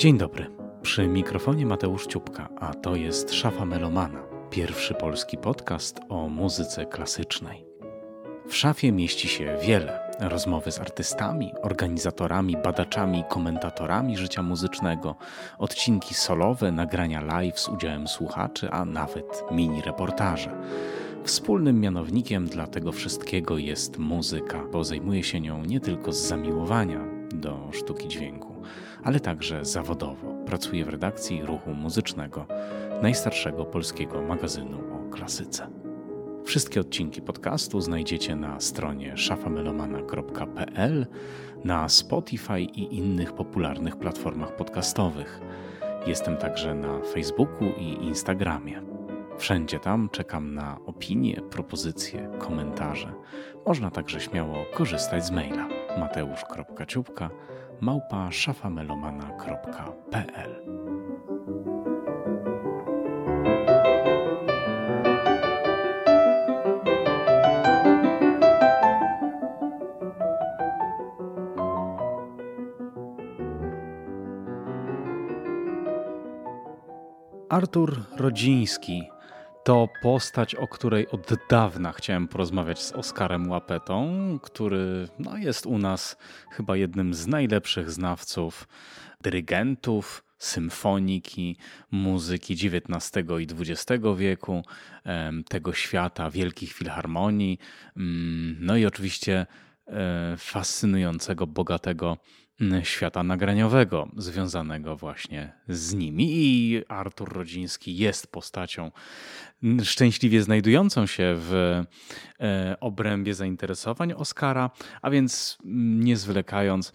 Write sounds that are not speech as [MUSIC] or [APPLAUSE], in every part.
Dzień dobry. Przy mikrofonie Mateusz Ciupka, a to jest Szafa Melomana, pierwszy polski podcast o muzyce klasycznej. W szafie mieści się wiele rozmowy z artystami, organizatorami, badaczami, komentatorami życia muzycznego, odcinki solowe, nagrania live z udziałem słuchaczy, a nawet mini reportaże. Wspólnym mianownikiem dla tego wszystkiego jest muzyka, bo zajmuje się nią nie tylko z zamiłowania do sztuki dźwięku, ale także zawodowo. Pracuje w redakcji ruchu muzycznego, najstarszego polskiego magazynu o klasyce. Wszystkie odcinki podcastu znajdziecie na stronie szafamelomana.pl, na Spotify i innych popularnych platformach podcastowych. Jestem także na Facebooku i Instagramie. Wszędzie tam czekam na opinie, propozycje, komentarze. Można także śmiało korzystać z maila mateusz.ciupka małpa szafamelomana.pl Artur Rodziński to postać, o której od dawna chciałem porozmawiać z Oskarem Łapetą, który no, jest u nas chyba jednym z najlepszych znawców dyrygentów, symfoniki, muzyki XIX i XX wieku, tego świata wielkich filharmonii, mm, no i oczywiście e, fascynującego, bogatego świata nagraniowego związanego właśnie z nimi. I Artur Rodziński jest postacią szczęśliwie znajdującą się w e, obrębie zainteresowań Oscara, a więc nie zwlekając,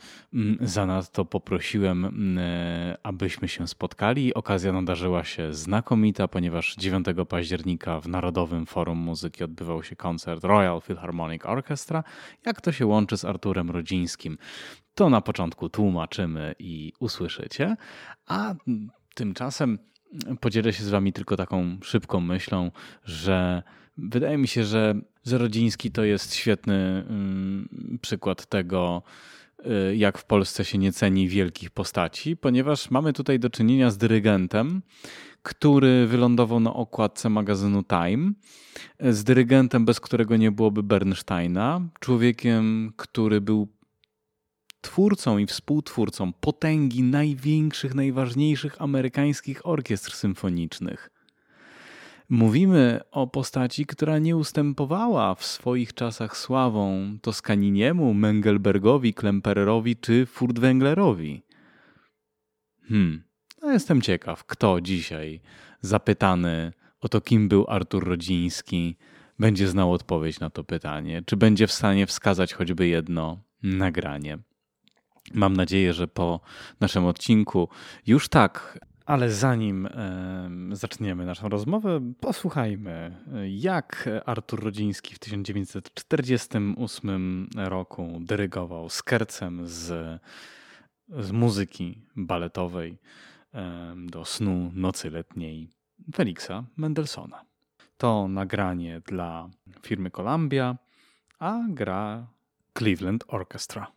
zanadto poprosiłem, e, abyśmy się spotkali. Okazja nadarzyła się znakomita, ponieważ 9 października w Narodowym Forum Muzyki odbywał się koncert Royal Philharmonic Orchestra. Jak to się łączy z Arturem Rodzińskim? To na początku tłumaczymy i usłyszycie, a tymczasem podzielę się z wami tylko taką szybką myślą, że wydaje mi się, że, że Rodziński to jest świetny mm, przykład tego, y, jak w Polsce się nie ceni wielkich postaci, ponieważ mamy tutaj do czynienia z dyrygentem, który wylądował na okładce magazynu Time, z dyrygentem, bez którego nie byłoby Bernsteina, człowiekiem, który był twórcą i współtwórcą potęgi największych, najważniejszych amerykańskich orkiestr symfonicznych. Mówimy o postaci, która nie ustępowała w swoich czasach sławą Toskaniniemu, Mengelbergowi, Klempererowi czy Furtwänglerowi. Hmm, no jestem ciekaw, kto dzisiaj zapytany o to, kim był Artur Rodziński, będzie znał odpowiedź na to pytanie, czy będzie w stanie wskazać choćby jedno nagranie. Mam nadzieję, że po naszym odcinku już tak. Ale zanim zaczniemy naszą rozmowę, posłuchajmy, jak Artur Rodziński w 1948 roku dyrygował skercem z, z muzyki baletowej do snu nocy letniej Feliksa Mendelssohna. To nagranie dla firmy Columbia, a gra Cleveland Orchestra.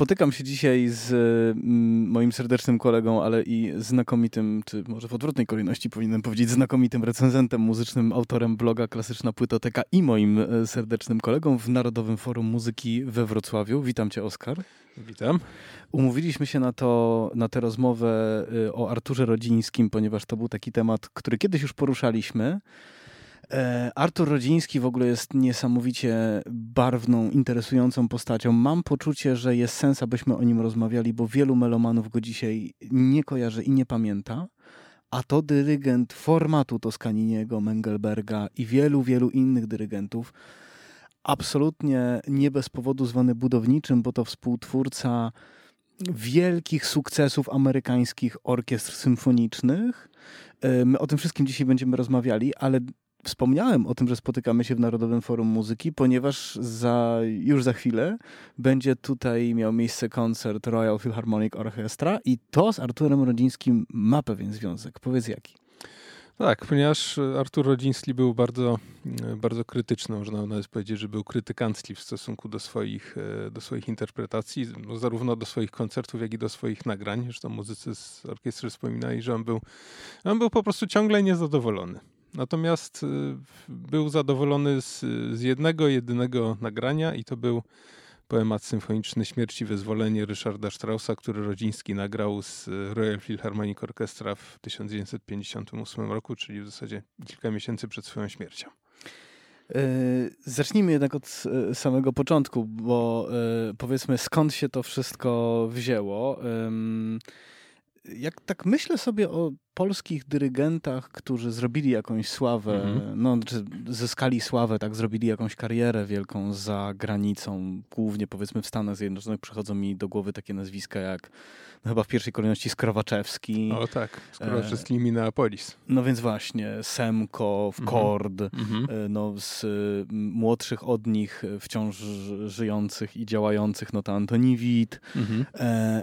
Spotykam się dzisiaj z mm, moim serdecznym kolegą, ale i znakomitym, czy może w odwrotnej kolejności powinienem powiedzieć, znakomitym recenzentem muzycznym, autorem bloga Klasyczna Płytoteka i moim e, serdecznym kolegą w Narodowym Forum Muzyki we Wrocławiu. Witam cię, Oskar. Witam. Umówiliśmy się na, to, na tę rozmowę e, o Arturze Rodzińskim, ponieważ to był taki temat, który kiedyś już poruszaliśmy. E, Artur Rodziński w ogóle jest niesamowicie barwną, interesującą postacią. Mam poczucie, że jest sens, abyśmy o nim rozmawiali, bo wielu melomanów go dzisiaj nie kojarzy i nie pamięta. A to dyrygent formatu Toscaniniego, Mengelberga i wielu, wielu innych dyrygentów. Absolutnie nie bez powodu zwany budowniczym, bo to współtwórca wielkich sukcesów amerykańskich orkiestr symfonicznych. E, my o tym wszystkim dzisiaj będziemy rozmawiali, ale Wspomniałem o tym, że spotykamy się w Narodowym Forum Muzyki, ponieważ za, już za chwilę będzie tutaj miał miejsce koncert Royal Philharmonic Orchestra i to z Arturem Rodzińskim ma pewien związek. Powiedz jaki. Tak, ponieważ Artur Rodziński był bardzo, bardzo krytyczny, można nawet powiedzieć, że był krytykancki w stosunku do swoich, do swoich interpretacji, no zarówno do swoich koncertów, jak i do swoich nagrań. Zresztą muzycy z orkiestry wspominali, że on był, on był po prostu ciągle niezadowolony. Natomiast y, był zadowolony z, z jednego, jedynego nagrania i to był poemat symfoniczny Śmierć i Wyzwolenie Ryszarda Straussa, który Rodziński nagrał z Royal Philharmonic Orchestra w 1958 roku, czyli w zasadzie kilka miesięcy przed swoją śmiercią. E, zacznijmy jednak od samego początku, bo powiedzmy skąd się to wszystko wzięło jak tak myślę sobie o polskich dyrygentach, którzy zrobili jakąś sławę, mhm. no, czy zyskali sławę, tak, zrobili jakąś karierę wielką za granicą, głównie powiedzmy w Stanach Zjednoczonych, przychodzą mi do głowy takie nazwiska jak no, chyba w pierwszej kolejności Skrowaczewski. O tak, Skrowaczewski e, Minneapolis. No więc właśnie, Semko, mhm. Kord, mhm. E, no z młodszych od nich wciąż żyjących i działających, no to Antoni Wit, mhm. e,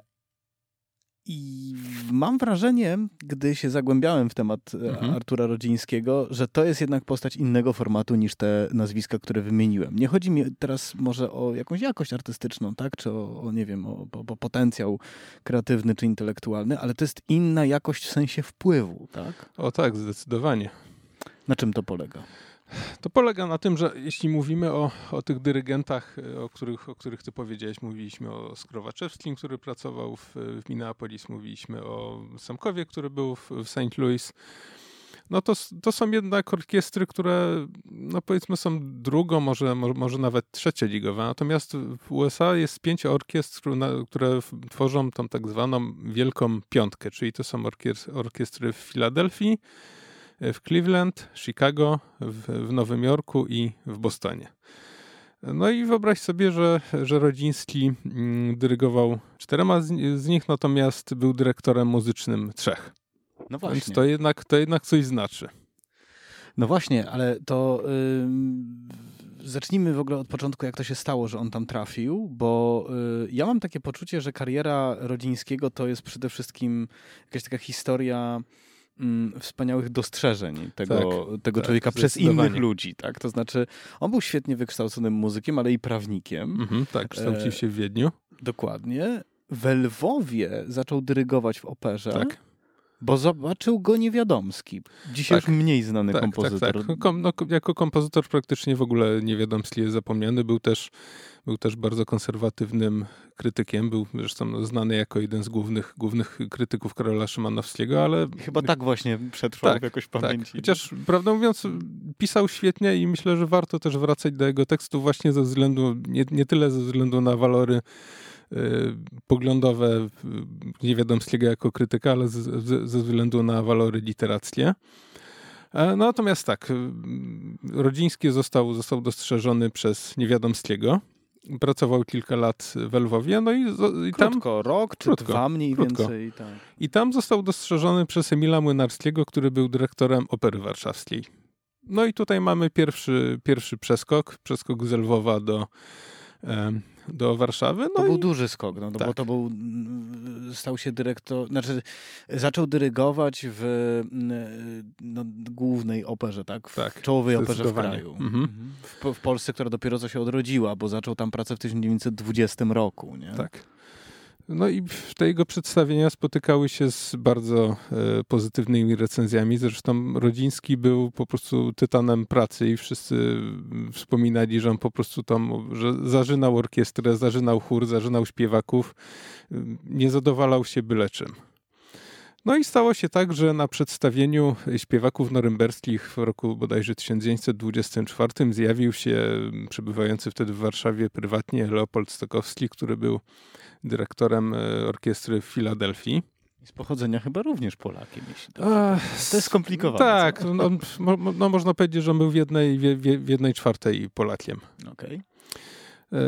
i mam wrażenie, gdy się zagłębiałem w temat e, mhm. Artura Rodzińskiego, że to jest jednak postać innego formatu niż te nazwiska, które wymieniłem. Nie chodzi mi teraz może o jakąś jakość artystyczną, tak? czy o, o nie wiem, o, o, o, potencjał kreatywny czy intelektualny, ale to jest inna jakość w sensie wpływu. Tak? O tak, zdecydowanie. Na czym to polega? To polega na tym, że jeśli mówimy o, o tych dyrygentach, e, o których, o których ty powiedziałeś, mówiliśmy o Skrowaczewskim, który pracował w, w Minneapolis, mówiliśmy o Samkowie, który był w, w St. Louis. No to, to są jednak orkiestry, które no powiedzmy są drugą, może, może nawet trzecioligowe. Natomiast w USA jest pięć orkiestr, które tworzą tą tak zwaną wielką piątkę, czyli to są orkiestry w Filadelfii, w Cleveland, Chicago, w, w Nowym Jorku i w Bostonie. No i wyobraź sobie, że, że Rodziński mm, dyrygował czterema z, z, nich, natomiast był dyrektorem muzycznym trzech. No właśnie. Więc to jednak, to jednak coś znaczy. No właśnie, ale to yy, zacznijmy w ogóle od początku, jak to się stało, że on tam trafił, bo yy, ja mam takie poczucie, że kariera Rodzińskiego to jest przede wszystkim jakaś taka historia mm, wspaniałych dostrzeżeń tego, tak, tego tak, człowieka przez innych ludzi. Tak? To znaczy, on był świetnie wykształconym muzykiem, ale i prawnikiem. Mhm, tak, kształcił się w Wiedniu. E, dokładnie. W Lwowie zaczął dyrygować w operze. Tak. Bo zobaczył go Niewiadomski. Dzisiaj tak, już mniej znany tak, kompozytor. Tak, tak. Kom, no, jako kompozytor praktycznie w ogóle Niewiadomski jest zapomniany. Był też, był też bardzo konserwatywnym krytykiem. Był zresztą znany jako jeden z głównych, głównych krytyków Karola Szymanowskiego, ale... Chyba tak właśnie przetrwał tak, jakoś w tak. pamięci. Tak. Chociaż, prawdę mówiąc, pisał świetnie i myślę, że warto też wracać do jego tekstów właśnie ze względu, nie, nie tyle ze względu na walory Y, poglądowe Niewiadomskiego jako krytyka, ale ze względu na walory literackie. E, natomiast tak, y, Rodziński został, został dostrzeżony przez Niewiadomskiego. Pracował kilka lat w Lwowie, no i, i tam... Krótko, rok czy krótko, dwa mniej krótko. więcej. Tak. I tam został dostrzeżony przez Emila Młynarskiego, który był dyrektorem Opery Warszawskiej. No i tutaj mamy pierwszy, pierwszy przeskok, przeskok z Lwowa do, do Warszawy. No to i... był duży skok, no, tak. bo to był, stał się dyrektor, znaczy zaczął dyrygować w no, głównej operze, tak? W tak, czołowej operze w kraju. Mhm. mhm. W, w, Polsce, która dopiero co się odrodziła, bo zaczął tam pracę w 1920 roku, nie? Tak. No i te jego przedstawienia spotykały się z bardzo e, pozytywnymi recenzjami. Zresztą Rodziński był po prostu tytanem pracy i wszyscy wspominali, że on po prostu tam że zażynał orkiestrę, zażynał chór, zażynał śpiewaków. Nie zadowalał się byle czym. No i stało się tak, że na przedstawieniu śpiewaków norymberskich w roku bodajże 1924 zjawił się przebywający wtedy w Warszawie prywatnie Leopold Stokowski, który był dyrektorem e, orkiestry w Filadelfii. Z pochodzenia chyba również Polakiem, jeśli to, to jest skomplikowane. Tak, no, no, można powiedzieć, że on był w jednej, w, w jednej czwartej Polakiem. Okej. Okay. E,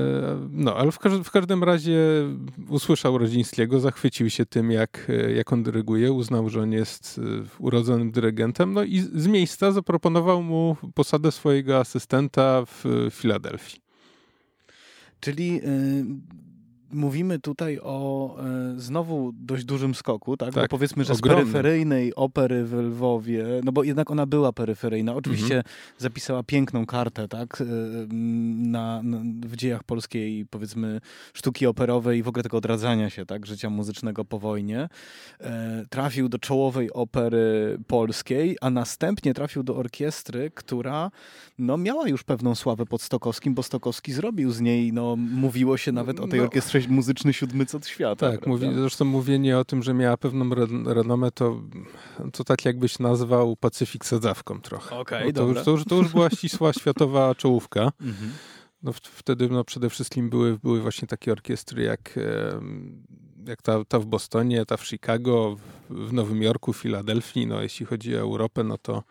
no, ale w, w każdym razie usłyszał Rodzińskiego, zachwycił się tym, jak, e, jak on dyryguje, uznał, że on jest urodzonym dyrygentem, no i z miejsca zaproponował mu posadę swojego asystenta w Filadelfii. Czyli mówimy tutaj o e, znowu dość dużym skoku, tak? tak bo powiedzmy, że ogromny. z peryferyjnej opery w Lwowie, no bo jednak ona była peryferyjna, oczywiście mhm. zapisała piękną kartę, tak? E, na, na, w dziejach polskiej, powiedzmy, sztuki operowej i w ogóle tego odradzania się, tak? Życia muzycznego po wojnie. E, trafił do czołowej opery polskiej, a następnie trafił do orkiestry, która no, miała już pewną sławę pod Stokowskim, bo Stokowski zrobił z niej, no, mówiło się nawet o tej no. orkiestrze muzyczny siódmy cud świata. Tak, mówi, zresztą mówienie o tym, że miała pewną renomę, to, to tak jakbyś nazwał Pacyfik sadzawką trochę. Okay, to, już, to, już, to już była ścisła światowa czołówka. Mhm. No, wtedy no, przede wszystkim były, były właśnie takie orkiestry jak, jak ta, ta w Bostonie, ta w Chicago, w Nowym Jorku, w Filadelfii. No, jeśli chodzi o Europę, no to,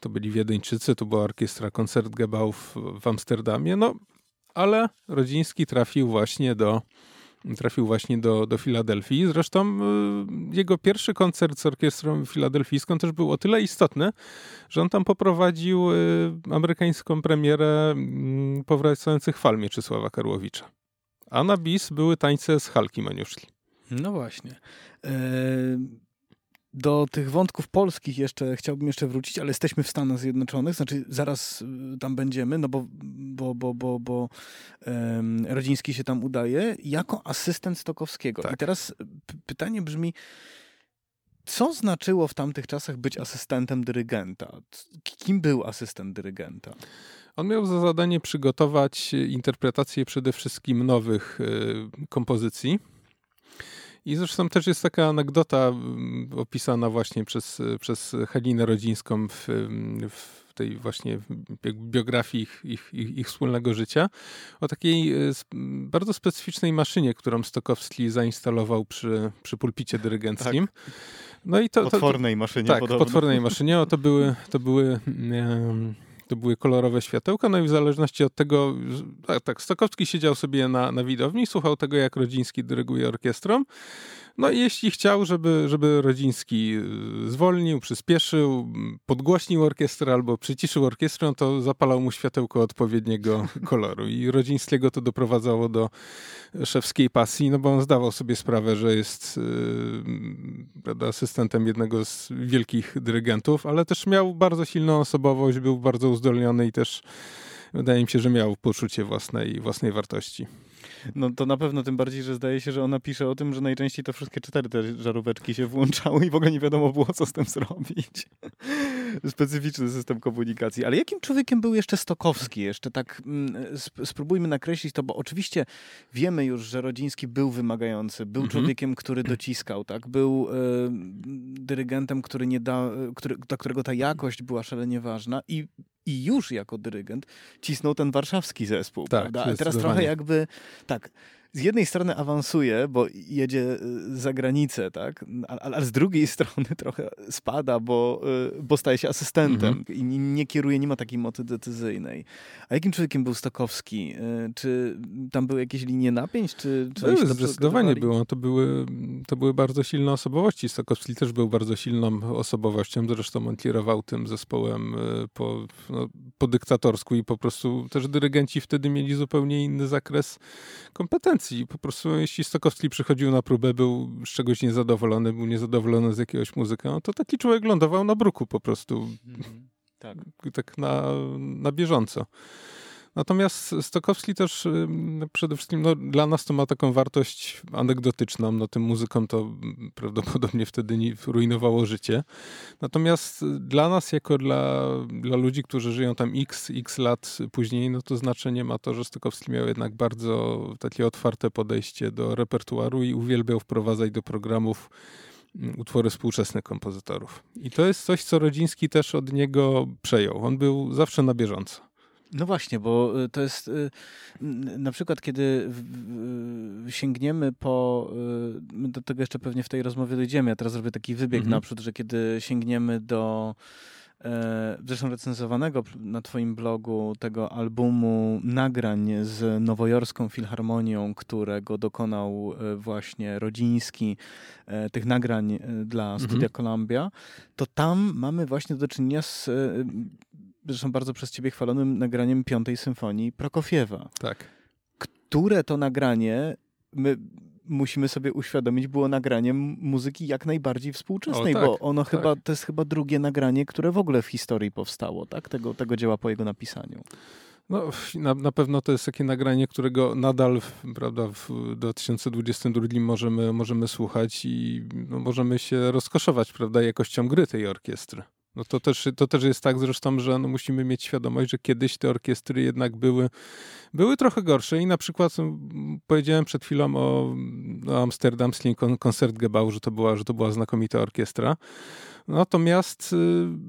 to byli Wiedeńczycy, to była orkiestra Koncertgebau w, w Amsterdamie. No, ale Rodziński trafił właśnie do trafił właśnie do, do Filadelfii. Zresztą y, jego pierwszy koncert z orkiestrą filadelfijską też był o tyle istotny, że on tam poprowadził y, amerykańską premierę y, powracających fal Mieczysława Karłowicza. A na bis były tańce z Halki Maniuszki. No właśnie. E, do tych wątków polskich jeszcze chciałbym jeszcze wrócić, ale jesteśmy w Stanach Zjednoczonych, znaczy zaraz y, tam będziemy, no bo, bo, bo, bo, bo um, Rodziński się tam udaje jako asystent Stokowskiego. Tak. I teraz pytanie brzmi, co znaczyło w tamtych czasach być asystentem dyrygenta? Kim był asystent dyrygenta? On miał za zadanie przygotować interpretację przede wszystkim nowych y, kompozycji i zresztą też jest taka anegdota mm, opisana właśnie przez, przez Halinę Rodzińską w, w tej właśnie biografii ich, ich, ich, ich, wspólnego życia, o takiej e, bardzo specyficznej maszynie, którą Stokowski zainstalował przy, przy pulpicie dyrygenckim. Tak. No i to, potwornej maszynie Tak, podobno. potwornej maszynie. O, to były, to były um, to były kolorowe światełka, no i w zależności od tego, tak, tak Stokowski siedział sobie na, na widowni, słuchał tego, jak Rodziński dyryguje orkiestrą, no i jeśli chciał, żeby, żeby Rodziński y, zwolnił, przyspieszył, podgłośnił orkiestrę albo przyciszył orkiestrę, to zapalał mu światełko odpowiedniego [LAUGHS] koloru. I Rodzińskiego to doprowadzało do szewskiej pasji, no bo on zdawał sobie sprawę, że jest yy, asystentem jednego z wielkich dyrygentów, ale też miał bardzo silną osobowość, był bardzo uzdolniony i też wydaje mi się, że miał poczucie własnej, własnej wartości. No to na pewno, tym bardziej, że zdaje się, że ona pisze o tym, że najczęściej to wszystkie cztery te żaróweczki się włączały i w ogóle nie wiadomo było, co z tym zrobić. [LAUGHS] Specyficzny system komunikacji. Ale jakim człowiekiem był jeszcze Stokowski? Jeszcze tak mm, spróbujmy nakreślić to, bo oczywiście wiemy już, że Rodziński był wymagający, był mhm. człowiekiem, który dociskał, tak? Był y, dyrygentem, który nie da, który, dla którego ta jakość była szalenie ważna i i już jako dyrygent cisnął ten warszawski zespół. Tak, prawda? Teraz trochę jakby tak. Z jednej strony awansuje, bo jedzie y, za granicę, tak? Ale, z drugiej [LAUGHS] strony trochę spada, bo, y, bo staje się asystentem mhm. i nie kieruje, nie ma takiej mocy decyzyjnej. A jakim człowiekiem był Stokowski? Y, czy tam były jakieś linie napięć? Czy, czy były, zdecydowanie było. To były, to były bardzo silne osobowości. Stokowski też był bardzo silną osobowością. Zresztą on kierował tym zespołem po, no, po dyktatorsku i po prostu też dyrygenci wtedy mieli zupełnie inny zakres kompetencji i po prostu jeśli Stokowski przychodził na próbę, był z czegoś niezadowolony, był niezadowolony z jakiegoś muzyka, no to taki człowiek lądował na bruku po prostu. Mhm. Tak. tak na, na bieżąco. Natomiast Stokowski też przede wszystkim no, dla nas to ma taką wartość anegdotyczną. No, tym muzykom to prawdopodobnie wtedy nie rujnowało życie. Natomiast dla nas, jako dla, dla ludzi, którzy żyją tam x, x lat później, no to znaczenie ma to, że Stokowski miał jednak bardzo takie otwarte podejście do repertuaru i uwielbiał wprowadzać do programów utwory współczesnych kompozytorów. I to jest coś, co Rodziński też od niego przejął. On był zawsze na bieżąco. No właśnie, bo y, to jest y, na przykład, kiedy sięgniemy po, y, my do tego jeszcze pewnie w tej rozmowie dojdziemy, ja teraz zrobię taki wybieg mhm. naprzód, że kiedy sięgniemy do e, zresztą recenzowanego na twoim blogu tego albumu nagrań z Nowojorską Filharmonią, którego dokonał e, właśnie Rodziński, e, tych nagrań dla mhm. Studia Columbia, to tam mamy właśnie do czynienia z zresztą bardzo przez ciebie chwalonym nagraniem piątej symfonii Prokofiewa. Tak. Które to nagranie my musimy sobie uświadomić, było nagraniem muzyki jak najbardziej współczesnej, o, tak, bo ono tak. chyba, to jest chyba drugie nagranie, które w ogóle w historii powstało, tak? Tego, tego dzieła po jego napisaniu. No, na, na pewno to jest takie nagranie, którego nadal prawda, w 2022 możemy, możemy słuchać i no, możemy się rozkoszować prawda, jakością gry tej orkiestry. No to też, to też jest tak zresztą, że no musimy mieć świadomość, że kiedyś te orkiestry jednak były, były trochę gorsze i na przykład powiedziałem przed chwilą o, o amsterdamskim Concertgebouw, że to była, że to była znakomita orkiestra. Natomiast y,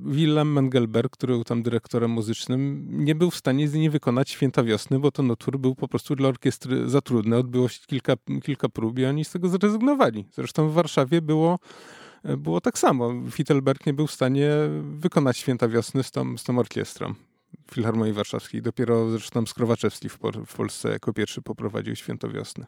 Willem Mengelberg, który był tam dyrektorem muzycznym, nie był w stanie z niej wykonać Święta Wiosny, bo to notur był po prostu dla orkiestry za trudny. Odbyło się kilka, kilka prób i oni z tego zrezygnowali. Zresztą w Warszawie było było tak samo. Fittelberg nie był w stanie wykonać Święta Wiosny z tą, z tą orkiestrą. Filharmonii Warszawskiej. Dopiero zresztą Skrowaczewski w, w Polsce jako pierwszy poprowadził Święto Wiosny.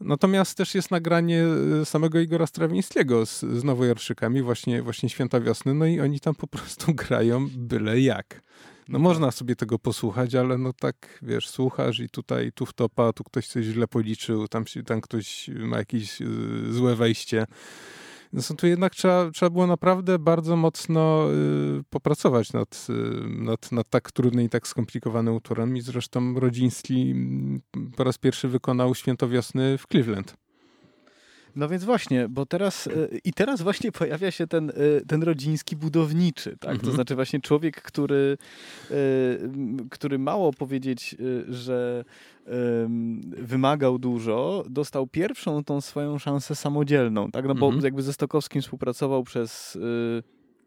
Natomiast też jest nagranie e, samego Igora Strawińskiego z, z Nowojarczykami, właśnie, właśnie Święta Wiosny, no i oni tam po prostu [LAUGHS] grają byle jak. No można sobie tego posłuchać, ale no tak, wiesz, słuchasz i tutaj, tu w topa, tu ktoś coś źle policzył, tam, tam ktoś ma jakieś y, złe wejście. No tu jednak trzeba, trzeba było naprawdę bardzo mocno y, popracować nad, y, nad, nad tak trudnym i tak skomplikowanym utworem. I zresztą Rodziński mm, po raz pierwszy wykonał Święto Wiosny w Cleveland. No więc właśnie, bo teraz e, i teraz właśnie [LAUGHS] pojawia się ten, e, ten rodziński budowniczy, tak? Mhm. To znaczy właśnie człowiek, który, e, który mało powiedzieć, że wymagał dużo, dostał pierwszą tą swoją szansę samodzielną, tak? No bo mhm. jakby ze Stokowskim współpracował przez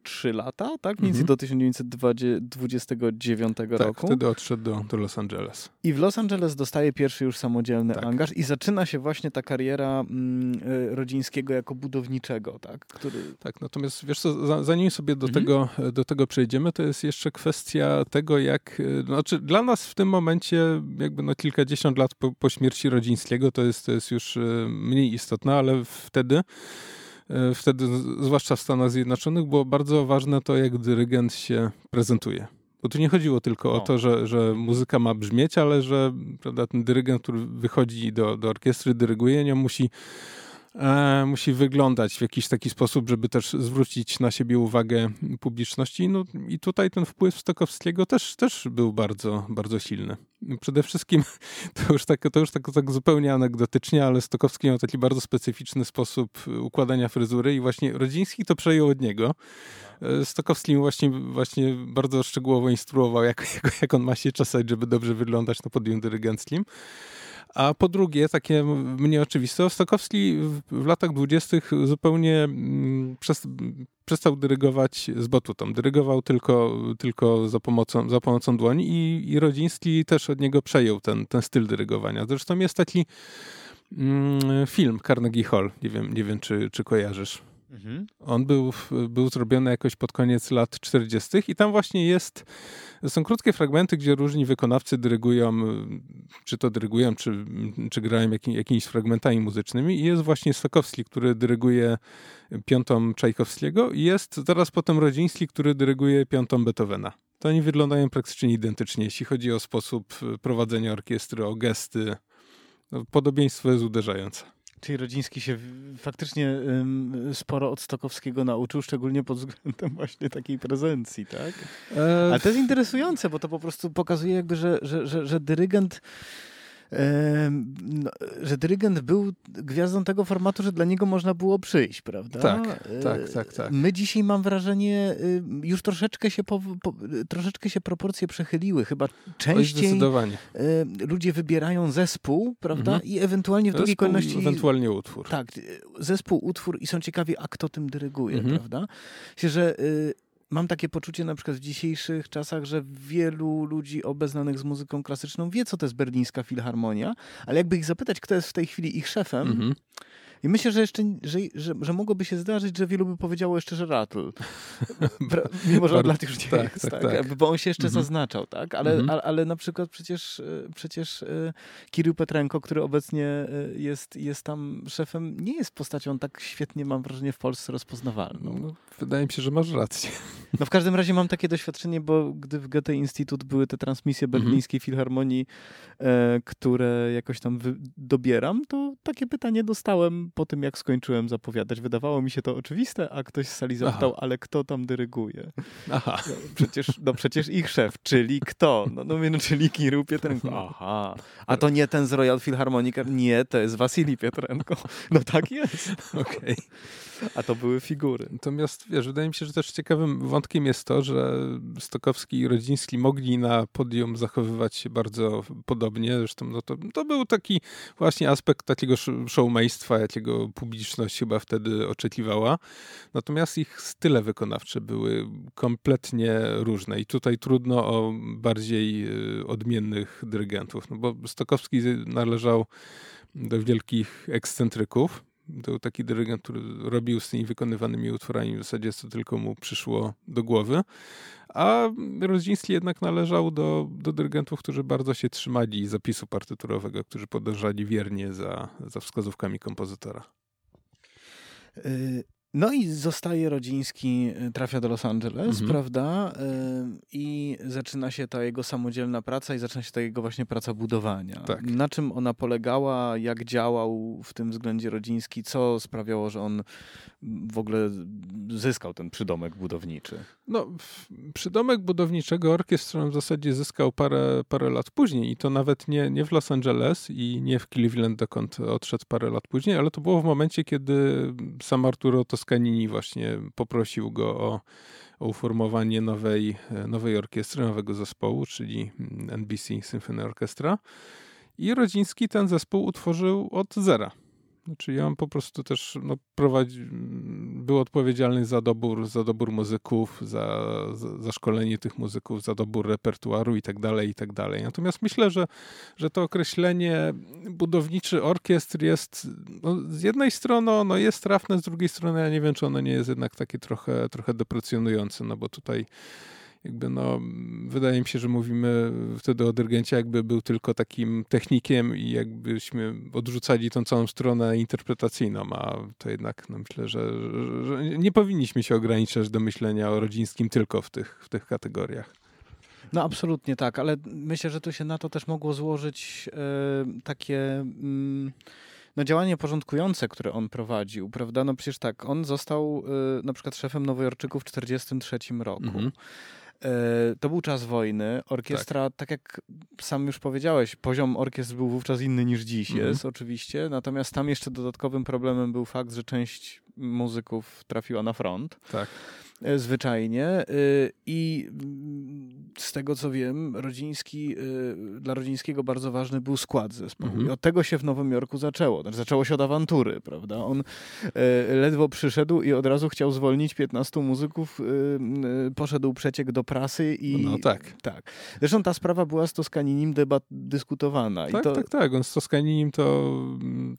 3 lata, tak? Mniej więcej mhm. do 1929 tak, roku. wtedy odszedł do, do Los Angeles. I w Los Angeles dostaje pierwszy już samodzielny tak. angaż i zaczyna się właśnie ta kariera mm, e, rodzińskiego jako budowniczego, tak? Który... Tak, natomiast wiesz co, zanim sobie do, mhm. tego, do tego przejdziemy, to jest jeszcze kwestia tego, jak, e, znaczy dla nas w tym momencie jakby no kilkadziesiąt lat po, po śmierci Rodzińskiego to jest, to jest już e, mniej istotne, ale wtedy wtedy, zwłaszcza w Stanach Zjednoczonych, było bardzo ważne to, jak dyrygent się prezentuje. Bo tu nie chodziło tylko o, o to, że, że muzyka ma brzmieć, ale że prawda, ten dyrygent, który wychodzi do, do orkiestry, dyryguje, nią musi e, musi wyglądać w jakiś taki sposób, żeby też zwrócić na siebie uwagę publiczności. No i tutaj ten wpływ Stokowskiego też, też był bardzo, bardzo silny. Przede wszystkim, [LAUGHS] to już, tak, to już tak, tak zupełnie anegdotycznie, ale Stokowski miał taki bardzo specyficzny sposób układania fryzury i właśnie Rodziński to przejął od niego. E, Stokowski właśnie, właśnie bardzo szczegółowo instruował, jak, [LAUGHS] jak, jak on ma się czasać, żeby dobrze wyglądać na podium dyrygenckim. A po drugie, takie mnie oczywiste, Stokowski w, latach dwudziestych zupełnie mm, przez, przestał dyrygować z batutą. Dyrygował tylko, tylko za, pomocą, za pomocą dłoni i, i Rodziński też od niego przejął ten, ten styl dyrygowania. Zresztą jest taki mm, film Carnegie Hall, nie wiem, nie wiem czy, czy kojarzysz. Mhm. On był, był zrobiony jakoś pod koniec lat 40. i tam właśnie jest, są krótkie fragmenty, gdzie różni wykonawcy dyrygują, czy to dyrygują, czy, czy grają jakim, jakimiś fragmentami muzycznymi i jest właśnie Stokowski, który dyryguje piątą Czajkowskiego i jest zaraz potem Rodziński, który dyryguje piątą Beethovena. To oni wyglądają praktycznie identycznie, jeśli chodzi o sposób prowadzenia orkiestry, o gesty. No, podobieństwo jest uderzające. Czyli Rodziński się faktycznie sporo od Stokowskiego nauczył, szczególnie pod względem [LAUGHS] właśnie takiej prezencji, tak? E, Ale to jest interesujące, bo to po prostu pokazuje jakby, że, że, że, że dyrygent że dyrygent był gwiazdą tego formatu, że dla niego można było przyjść, prawda? Tak, tak, tak, tak. My dzisiaj mam wrażenie, y, już troszeczkę się, po, po, troszeczkę się proporcje przechyliły. Chyba częściej y, ludzie wybierają zespół, prawda? Mhm. I ewentualnie w drugiej kolejności... ewentualnie utwór. Tak, zespół, utwór i są ciekawi, a kto tym dyryguje, mhm. prawda? Myślę, że y, mam takie poczucie na przykład w dzisiejszych czasach, że wielu ludzi obeznanych z muzyką klasyczną wie, co to jest berlińska filharmonia, ale jakby ich zapytać, kto jest w tej chwili ich szefem, mm -hmm. I myślę, że jeszcze, że, że, że mogłoby się zdarzyć, że wielu by powiedziało jeszcze, że Rattle. [LAUGHS] Mimo, że od lat już nie tak, jest, tak, tak, tak. Bo on się jeszcze mhm. zaznaczał, tak? Ale, mhm. ale, ale, na przykład przecież, e, przecież e, Kirill Petrenko, który obecnie e, jest, jest tam szefem, nie jest postacią tak świetnie, mam wrażenie, w Polsce rozpoznawalną. No, wydaje mi się, że masz rację. [LAUGHS] No w każdym razie mam takie doświadczenie, bo gdy w Goethe Instytut były te transmisje mhm. berlińskiej Filharmonii, e, które jakoś tam dobieram, to takie pytanie dostałem po tym, jak skończyłem zapowiadać. Wydawało mi się to oczywiste, a ktoś z sali zapytał, Aha. ale kto tam dyryguje? Aha. No, przecież, no przecież ich szef, czyli kto? No, no, no czyli Kirył Pietrenko. Aha. A to nie ten z Royal Philharmonic? Nie, to jest Wasili Pietrenko. No tak jest. Okej. Okay. A to były figury. Natomiast, wiesz, wydaje mi się, że też ciekawym wątkiem jest to, że Stokowski i Rodziński mogli na podium zachowywać się bardzo podobnie. Zresztą no to, to był taki właśnie aspekt takiego showmeństwa, jakiego publiczność chyba wtedy oczekiwała. Natomiast ich style wykonawcze były kompletnie różne i tutaj trudno o bardziej y, odmiennych dyrygentów, no bo Stokowski należał do wielkich ekscentryków, był taki dyrygent, który robił z tymi wykonywanymi utworami w zasadzie co tylko mu przyszło do głowy. A Rodziński jednak należał do, do dyrygentów, którzy bardzo się trzymali zapisu partyturowego, którzy podążali wiernie za, za wskazówkami kompozytora. No i zostaje Rodziński, y, trafia do Los Angeles, mhm. prawda? Y, I zaczyna się ta jego samodzielna praca i zaczyna się ta jego właśnie praca budowania. Tak. Na czym ona polegała, jak działał w tym względzie Rodziński, co sprawiało, że on w ogóle zyskał ten przydomek budowniczy? No, przydomek budowniczego orkiestrą w zasadzie zyskał parę, parę lat później i to nawet nie, nie w Los Angeles i nie w Cleveland, dokąd odszedł parę lat później, ale to było w momencie, kiedy sam Arturo Toscanini właśnie poprosił go o, o uformowanie nowej, nowej orkiestry, nowego zespołu, czyli NBC Symphony Orchestra. I Rodziński ten zespół utworzył od zera. Znaczy ja on po prostu też no, prowadzi, był odpowiedzialny za dobór, za dobór muzyków, za, za, za, szkolenie tych muzyków, za dobór repertuaru i tak dalej, i tak dalej. Natomiast myślę, że, że to określenie budowniczy orkiestr jest no, z jednej strony no, jest trafne, z drugiej strony ja nie wiem, czy ono nie jest jednak takie trochę, trochę deprecjonujące, no bo tutaj jakby no, wydaje mi się, że mówimy wtedy o dyrygencie, jakby był tylko takim technikiem i jakbyśmy odrzucali tą całą stronę interpretacyjną, a to jednak no, myślę, że, że nie powinniśmy się ograniczać do myślenia o rodzińskim tylko w tych, w tych kategoriach. No absolutnie tak, ale myślę, że tu się na to też mogło złożyć e, takie... Mm, no, działanie porządkujące, które on prowadził, prawda? No przecież tak, on został y, na przykład szefem Nowojorczyków w 1943 roku. E, to był czas wojny. Orkiestra, tak. tak. jak sam już powiedziałeś, poziom orkiestr był wówczas inny niż dziś mhm. jest, oczywiście. Natomiast tam jeszcze dodatkowym problemem był fakt, że część muzyków trafiła na front. Tak. E, zwyczajnie i mm, z tego co wiem, rodziński, dla Rodzińskiego bardzo ważny był skład zespołu mhm. i od tego się w Nowym Jorku zaczęło. Znaczy, zaczęło się od awantury, prawda? On ledwo przyszedł i od razu chciał zwolnić 15 muzyków, poszedł przeciek do prasy i... No tak. tak. Zresztą ta sprawa była z Toskaninim debat, dyskutowana. Tak, to... tak, tak. On z Toskaninim to,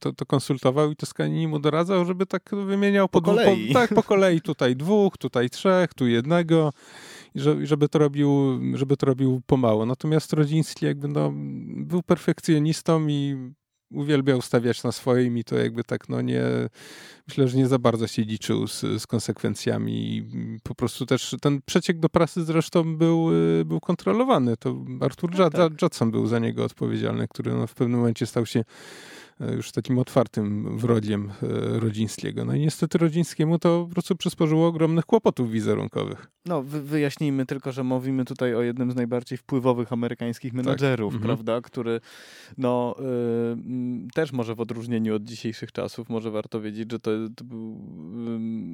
to, to konsultował i Toskaninim mu doradzał, żeby tak wymieniał po, po kolei. Po, tak, po kolei. Tutaj dwóch, tutaj trzech, tu jednego. I żeby to robił, żeby to robił pomału. Natomiast Rodziński jakby no, był perfekcjonistą i uwielbiał stawiać na swoim i to jakby tak, no nie, myślę, że nie za bardzo się liczył z, z konsekwencjami i po prostu też ten przeciek do prasy zresztą był, y, był kontrolowany. To Artur no, tak. Judson był za niego odpowiedzialny, który no w pewnym momencie stał się już takim otwartym wrodziem e, Rodzińskiego. No i niestety Rodzińskiemu to po prostu przysporzyło ogromnych kłopotów wizerunkowych. No, wyjaśnijmy tylko, że mówimy tutaj o jednym z najbardziej wpływowych amerykańskich tak. menadżerów, tak. prawda, który no y, też może w odróżnieniu od dzisiejszych czasów, może warto wiedzieć, że to, to był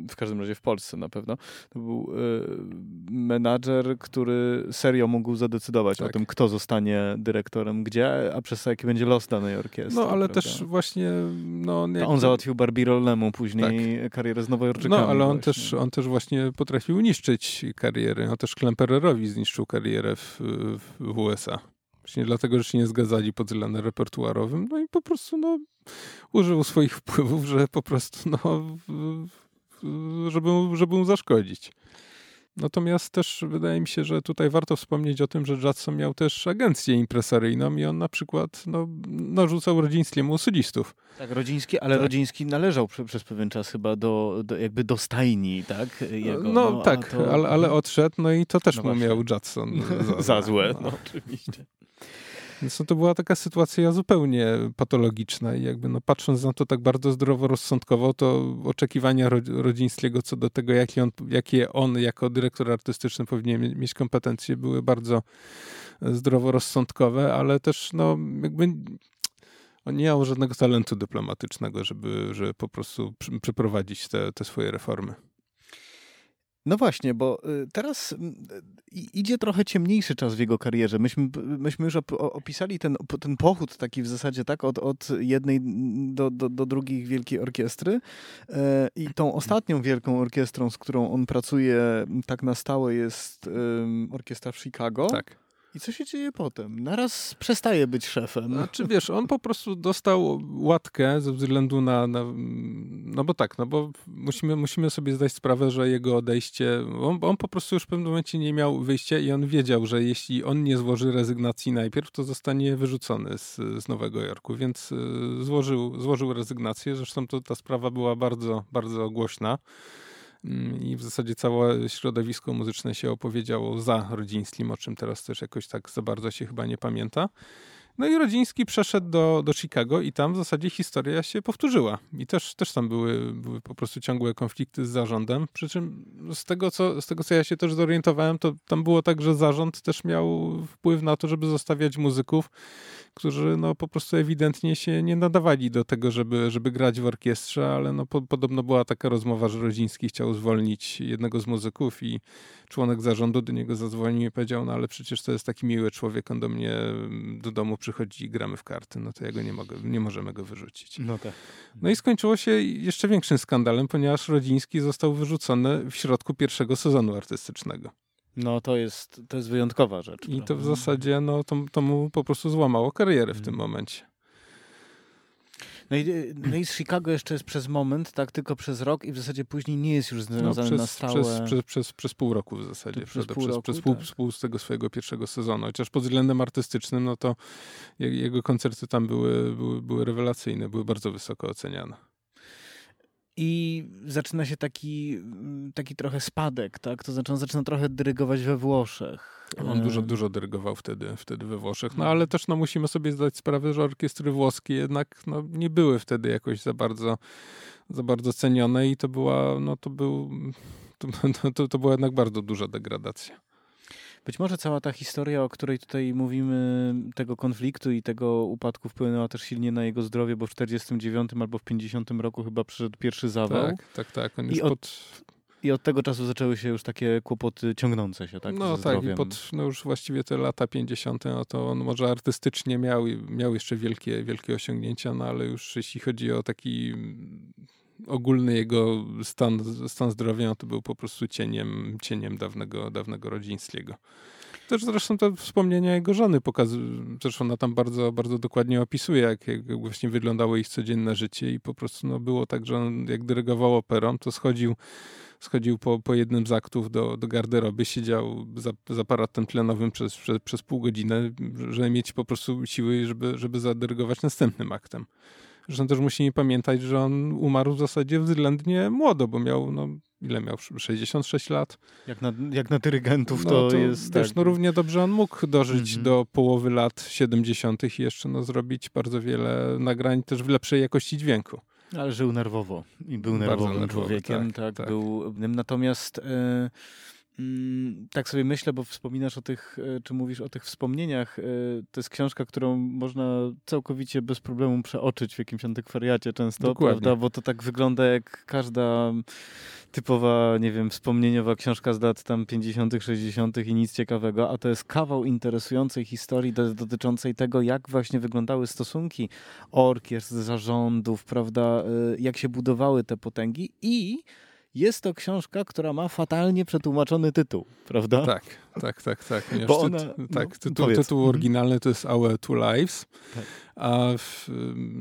y, w każdym razie w Polsce na pewno, to był y, menadżer, który serio mógł zadecydować tak. o tym, kto zostanie dyrektorem gdzie, a przez jaki będzie los danej orkiestry. No, ale prawda? też właśnie... No, jak... On załatwił Barbie Rollemu później tak. karierę z Nowojorczykami. No, ale on też, on też właśnie potrafił niszczyć kariery. On też Klempererowi zniszczył karierę w, w USA. Właśnie dlatego, że się nie zgadzali pod względem repertuarowym. No i po prostu no, użył swoich wpływów, że po prostu no, żeby, żeby mu zaszkodzić. Natomiast też wydaje mi się, że tutaj warto wspomnieć o tym, że Judson miał też agencję impresaryjną i on na przykład no, narzucał Rodzińskiemu solistów. Tak, Rodziński, ale tak. Rodziński należał przy, przez pewien czas chyba do, do, jakby do stajni, tak? Jego, no, no, tak, to... ale, ale odszedł, no i to też no mu miał Judson [LAUGHS] za, za złe. No, oczywiście. Więc no to była taka sytuacja zupełnie patologiczna i jakby no patrząc na to tak bardzo zdroworozsądkowo, to oczekiwania Rodzińskiego co do tego, jakie on, jakie on jako dyrektor artystyczny powinien mieć kompetencje, były bardzo zdroworozsądkowe, ale też no jakby on nie miał żadnego talentu dyplomatycznego, żeby, żeby po prostu przeprowadzić te, te swoje reformy. No właśnie, bo y, teraz mm, idzie trochę ciemniejszy czas w jego karierze. Myśmy, myśmy już opisali ten, ten pochód taki w zasadzie tak od, od jednej do, do, do drugiej wielkiej orkiestry e, i tą ostatnią wielką orkiestrą, z którą on pracuje tak na stałe jest orkiestra w Chicago. Tak. I co się dzieje potem? Naraz przestaje być szefem. Znaczy wiesz, on po prostu dostał łatkę ze względu na, na, no bo tak, no bo musimy, musimy sobie zdać sprawę, że jego odejście, on, on po prostu już w pewnym momencie nie miał wyjścia i on wiedział, że jeśli on nie złoży rezygnacji najpierw, to zostanie wyrzucony z, z Nowego Jorku, więc y, złożył, złożył rezygnację. Zresztą to, ta sprawa była bardzo, bardzo głośna. Mm, i w zasadzie całe środowisko muzyczne się opowiedziało za Rodzińskim, o czym teraz też jakoś tak za bardzo się chyba nie pamięta. No i Rodziński przeszedł do, do Chicago i tam w zasadzie historia się powtórzyła. I też, też tam były, były po prostu ciągłe konflikty z zarządem. Przy czym z tego, co, z tego, co ja się też zorientowałem, to tam było tak, że zarząd też miał wpływ na to, żeby zostawiać muzyków, którzy no po prostu ewidentnie się nie nadawali do tego, żeby, żeby grać w orkiestrze, ale no po, podobno była taka rozmowa, że Rodziński chciał zwolnić jednego z muzyków i członek zarządu do niego zadzwonił i powiedział, no ale przecież to jest taki miły człowiek, on do mnie do domu przychodzi i gramy w karty, no to ja go nie mogę, nie możemy go wyrzucić. No, tak. no i skończyło się jeszcze większym skandalem, ponieważ Rodziński został wyrzucony w środku pierwszego sezonu artystycznego. No to jest, to jest wyjątkowa rzecz. I to w zasadzie no, to, to mu po prostu złamało karierę w tym mm. momencie. No i, no i z Chicago jeszcze jest przez moment, tak, tylko przez rok i w zasadzie później nie jest już związany no, przez, na stałe. Przez, przez, przez, przez pół roku w zasadzie. Przez, pół, roku, przez pół, tak. pół, z tego swojego pierwszego sezonu. Chociaż pod względem artystycznym, no to jego koncerty tam były, były, były rewelacyjne, były bardzo wysoko oceniane. I zaczyna się taki, taki trochę spadek, tak? To znaczy on zaczyna trochę dyrygować we Włoszech. On dużo, dużo dyrygował wtedy, wtedy we Włoszech. No ale też no, musimy sobie zdać sprawę, że orkiestry włoskie jednak no, nie były wtedy jakoś za bardzo, za bardzo cenione i to była, no to był, to, [LAUGHS] to, to była jednak bardzo duża degradacja. Być może cała ta historia, o której tutaj mówimy, tego konfliktu i tego upadku wpłynęła też silnie na jego zdrowie, bo w 49 albo w 50 roku chyba przyszedł pierwszy zawał. Tak, tak, tak. On już od... pod I od tego czasu zaczęły się już takie kłopoty ciągnące się, tak? No tak, i pod no już właściwie te lata 50., no to on może artystycznie miał, miał jeszcze wielkie, wielkie osiągnięcia, no ale już jeśli chodzi o taki ogólny jego stan, stan zdrowia, to był po prostu cieniem, cieniem dawnego, dawnego Rodzińskiego. Też zresztą te wspomnienia jego żony pokazują, zresztą ona tam bardzo, bardzo dokładnie opisuje, jak, jak właśnie wyglądało ich codzienne życie i po prostu no, było tak, że on jak dyrygował operą, to schodził schodził po, po jednym z aktów do, do garderoby, siedział za, za aparatem tlenowym przez, przez, przez pół godziny, żeby mieć po prostu siły, żeby, żeby zadyrygować następnym aktem. Zresztą też musimy pamiętać, że on umarł w zasadzie względnie młodo, bo miał, no, ile miał? 66 lat. Jak na, jak na dyrygentów no, to, to, jest. Wiesz, tak. no równie dobrze on mógł dożyć mm -hmm. do połowy lat 70. i jeszcze no, zrobić bardzo wiele nagrań też w lepszej jakości dźwięku. Ale żył nerwowo i był nerwowym nerwowy, człowiekiem. Tak, tak, tak, był. Natomiast. Mm, tak sobie myślę, bo wspominasz o tych, e, czy mówisz o tych wspomnieniach. E, to jest książka, którą można całkowicie bez problemu przeoczyć w jakimś antykwariacie często, Dokładnie. prawda? Bo to tak wygląda jak każda typowa, nie wiem, wspomnieniowa książka z lat tam 50., 60. i nic ciekawego, a to jest kawał interesującej historii dotyczącej tego, jak właśnie wyglądały stosunki orkiestr, zarządów, prawda, y, jak się budowały te potęgi i jest to książka, która ma fatalnie przetłumaczony tytuł, prawda? Tak, tak, tak, tak. Bo ona, tak, no, tytuł, tytuł mhm. oryginalny to jest Our Two Lives, tak. a, w,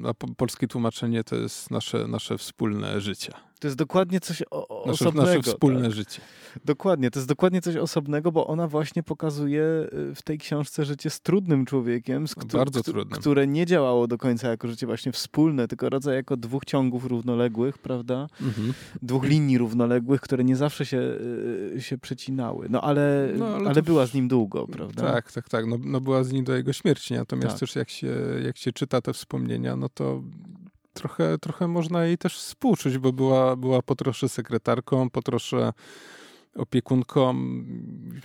a polskie tłumaczenie to jest nasze, nasze wspólne życie. To jest dokładnie coś o, nasze, osobnego. Nasze wspólne tak. życie. Dokładnie, to jest dokładnie coś osobnego, bo ona właśnie pokazuje y, w tej książce życie z trudnym człowiekiem, z któ Bardzo trudnym. które nie działało do końca jako życie właśnie wspólne, tylko rodzaj jako dwóch ciągów równoległych, prawda? Mhm. Dwóch linii równoległych, które nie zawsze się, y, się przecinały. No ale, no, ale, ale była z nim długo, prawda? Tak, tak, tak. No, no była z nim do jego śmierci, natomiast tak. też jak się, jak się czyta te wspomnienia, no to trochę, trochę można jej też współczuć, bo była, była po trosze sekretarką, po trosze opiekunką.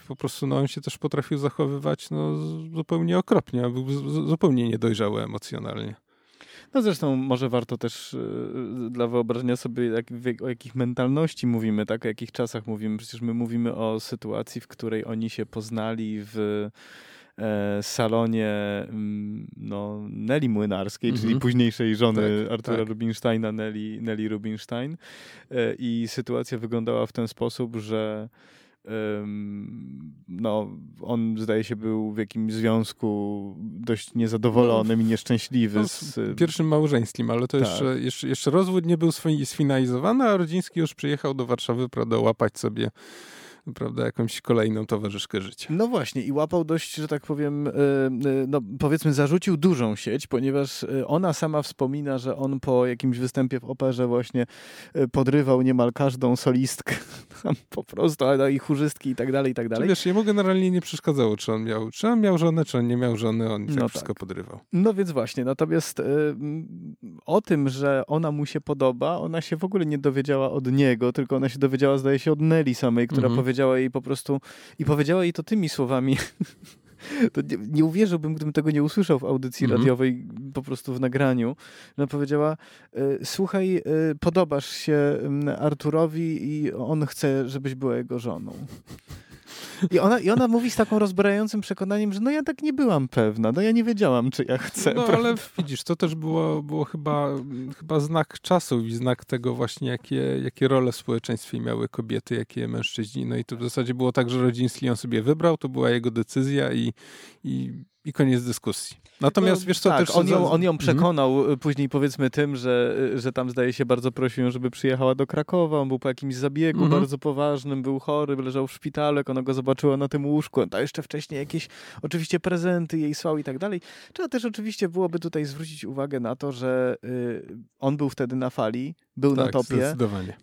Po prostu no, on się też potrafił zachowywać no, zupełnie okropnie, był zupełnie niedojrzały emocjonalnie. No zresztą może warto też yy, dla wyobrażenia sobie, jak, o jakich mentalności mówimy, tak? O jakich czasach mówimy. Przecież my mówimy o sytuacji, w której oni się poznali w salonie mm, no, Nelly Młynarskiej, mm -hmm. czyli mhm. późniejszej żony tak, Artura tak. Rubinsteina, Nelly, Nelly Rubinstein. E, I sytuacja wyglądała w ten sposób, że no, on zdaje się był w jakimś związku dość niezadowolonym no, i nieszczęśliwy. No, z pierwszym małżeństwem, ale to tak. jeszcze, jeszcze, jeszcze rozwód nie był sfinalizowany, a Rodziński już przyjechał do Warszawy, prawda, łapać sobie prawda, jakąś kolejną towarzyszkę życia. No właśnie i łapał dość, że tak powiem, e, e, no powiedzmy zarzucił dużą sieć, ponieważ e, ona sama wspomina, że on po jakimś występie w operze właśnie podrywał niemal każdą solistkę, [LAUGHS] po prostu, no i chórzystki i tak dalej, i tak dalej. Wiesz, jemu generalnie nie przeszkadzało, czy on miał, czy on miał żonę, czy on nie miał żony, on no tak wszystko tak. podrywał. No więc właśnie, natomiast y, o tym, że ona mu się podoba, ona się w ogóle nie dowiedziała od niego, tylko ona się dowiedziała, zdaje się, od Nelly samej, która mhm. powiedziała, powiedziała jej po prostu i powiedziała jej to tymi słowami. [LAUGHS] To nie, nie, uwierzyłbym, gdybym tego nie usłyszał w audycji mm -hmm. radiowej, po prostu w nagraniu. Ona powiedziała: e, Słuchaj, e, podobasz się mm, Arturowi i on chce, żebyś była jego żoną. I ona, I ona mówi z taką rozbrajającym przekonaniem, że no ja tak nie byłam pewna, no ja nie wiedziałam, czy ja chcę. No prawda? ale widzisz, to też było, było chyba, chyba znak czasu i znak tego właśnie, jakie, jakie role w społeczeństwie miały kobiety, jakie mężczyźni. No i to w zasadzie było tak, że Rodziński ją sobie wybrał, to była jego decyzja i, i i koniec dyskusji. Natomiast no, wiesz co, tak, też... On ją, on ją mhm. przekonał hmm. później powiedzmy tym, że, że tam zdaje się bardzo prosił ją, żeby przyjechała do Krakowa, on był po jakimś zabiegu hmm. bardzo poważnym, był chory, leżał w szpitalu, jak ona go zobaczyła na tym łóżku, a jeszcze wcześniej jakieś oczywiście prezenty jej słał i tak dalej. Trzeba też oczywiście byłoby tutaj zwrócić uwagę na to, że y, on był wtedy na fali, był tak, na topie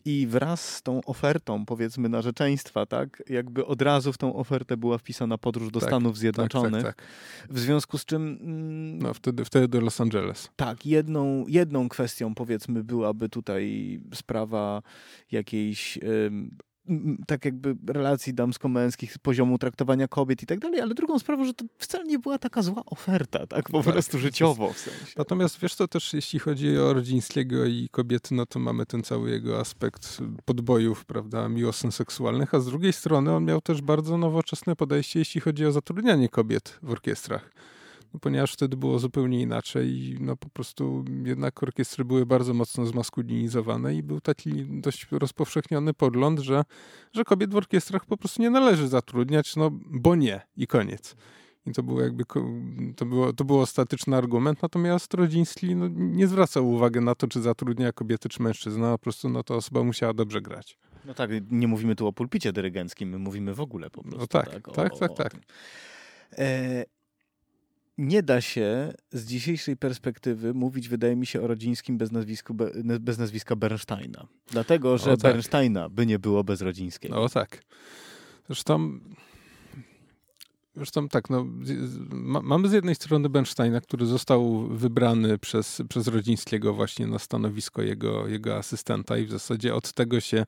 i wraz z tą ofertą, powiedzmy, narzeczeństwa, tak, jakby od razu w tą ofertę była wpisana podróż do tak, Stanów tak, Zjednoczonych. Tak, tak, w związku z czym... Mm, no, wtedy, wtedy do Los Angeles. Tak, jedną, jedną kwestią, powiedzmy, byłaby tutaj sprawa jakiejś tak jakby relacji damsko-męskich, poziomu traktowania kobiet i tak dalej, ale drugą sprawą, że to wcale nie była taka zła oferta, tak po tak, prostu życiowo w sensie. Natomiast wiesz to też, jeśli chodzi o Rodzińskiego i kobiety, no to mamy ten cały jego aspekt podbojów, prawda, miłosnych seksualnych, a z drugiej strony on miał też bardzo nowoczesne podejście, jeśli chodzi o zatrudnianie kobiet w orkiestrach no, ponieważ wtedy było zupełnie inaczej i no po prostu jednak orkiestry były bardzo mocno zmaskulinizowane i był taki dość rozpowszechniony pogląd, że, że kobiet w orkiestrach po prostu nie należy zatrudniać, no bo nie i koniec. I to było jakby, to było, to był ostateczny argument, natomiast Rodziński no, nie zwracał uwagi na to, czy zatrudnia kobiety, czy mężczyzna, po prostu no, ta osoba musiała dobrze grać. No tak, nie mówimy tu o pulpicie dyrygenckim, my mówimy w ogóle po no prostu. No tak, tak, o, tak, tak. tak. Nie da się z dzisiejszej perspektywy mówić, wydaje mi się, o Rodzińskim bez, nazwisku, bez nazwiska Bernsteina. Dlatego, że o, tak. Bernsteina by nie było bez Rodzińskiego. O tak. Zresztą, zresztą tak, no, ma, mamy z jednej strony Bernsteina, który został wybrany przez, przez Rodzińskiego właśnie na stanowisko jego, jego asystenta i w zasadzie od tego się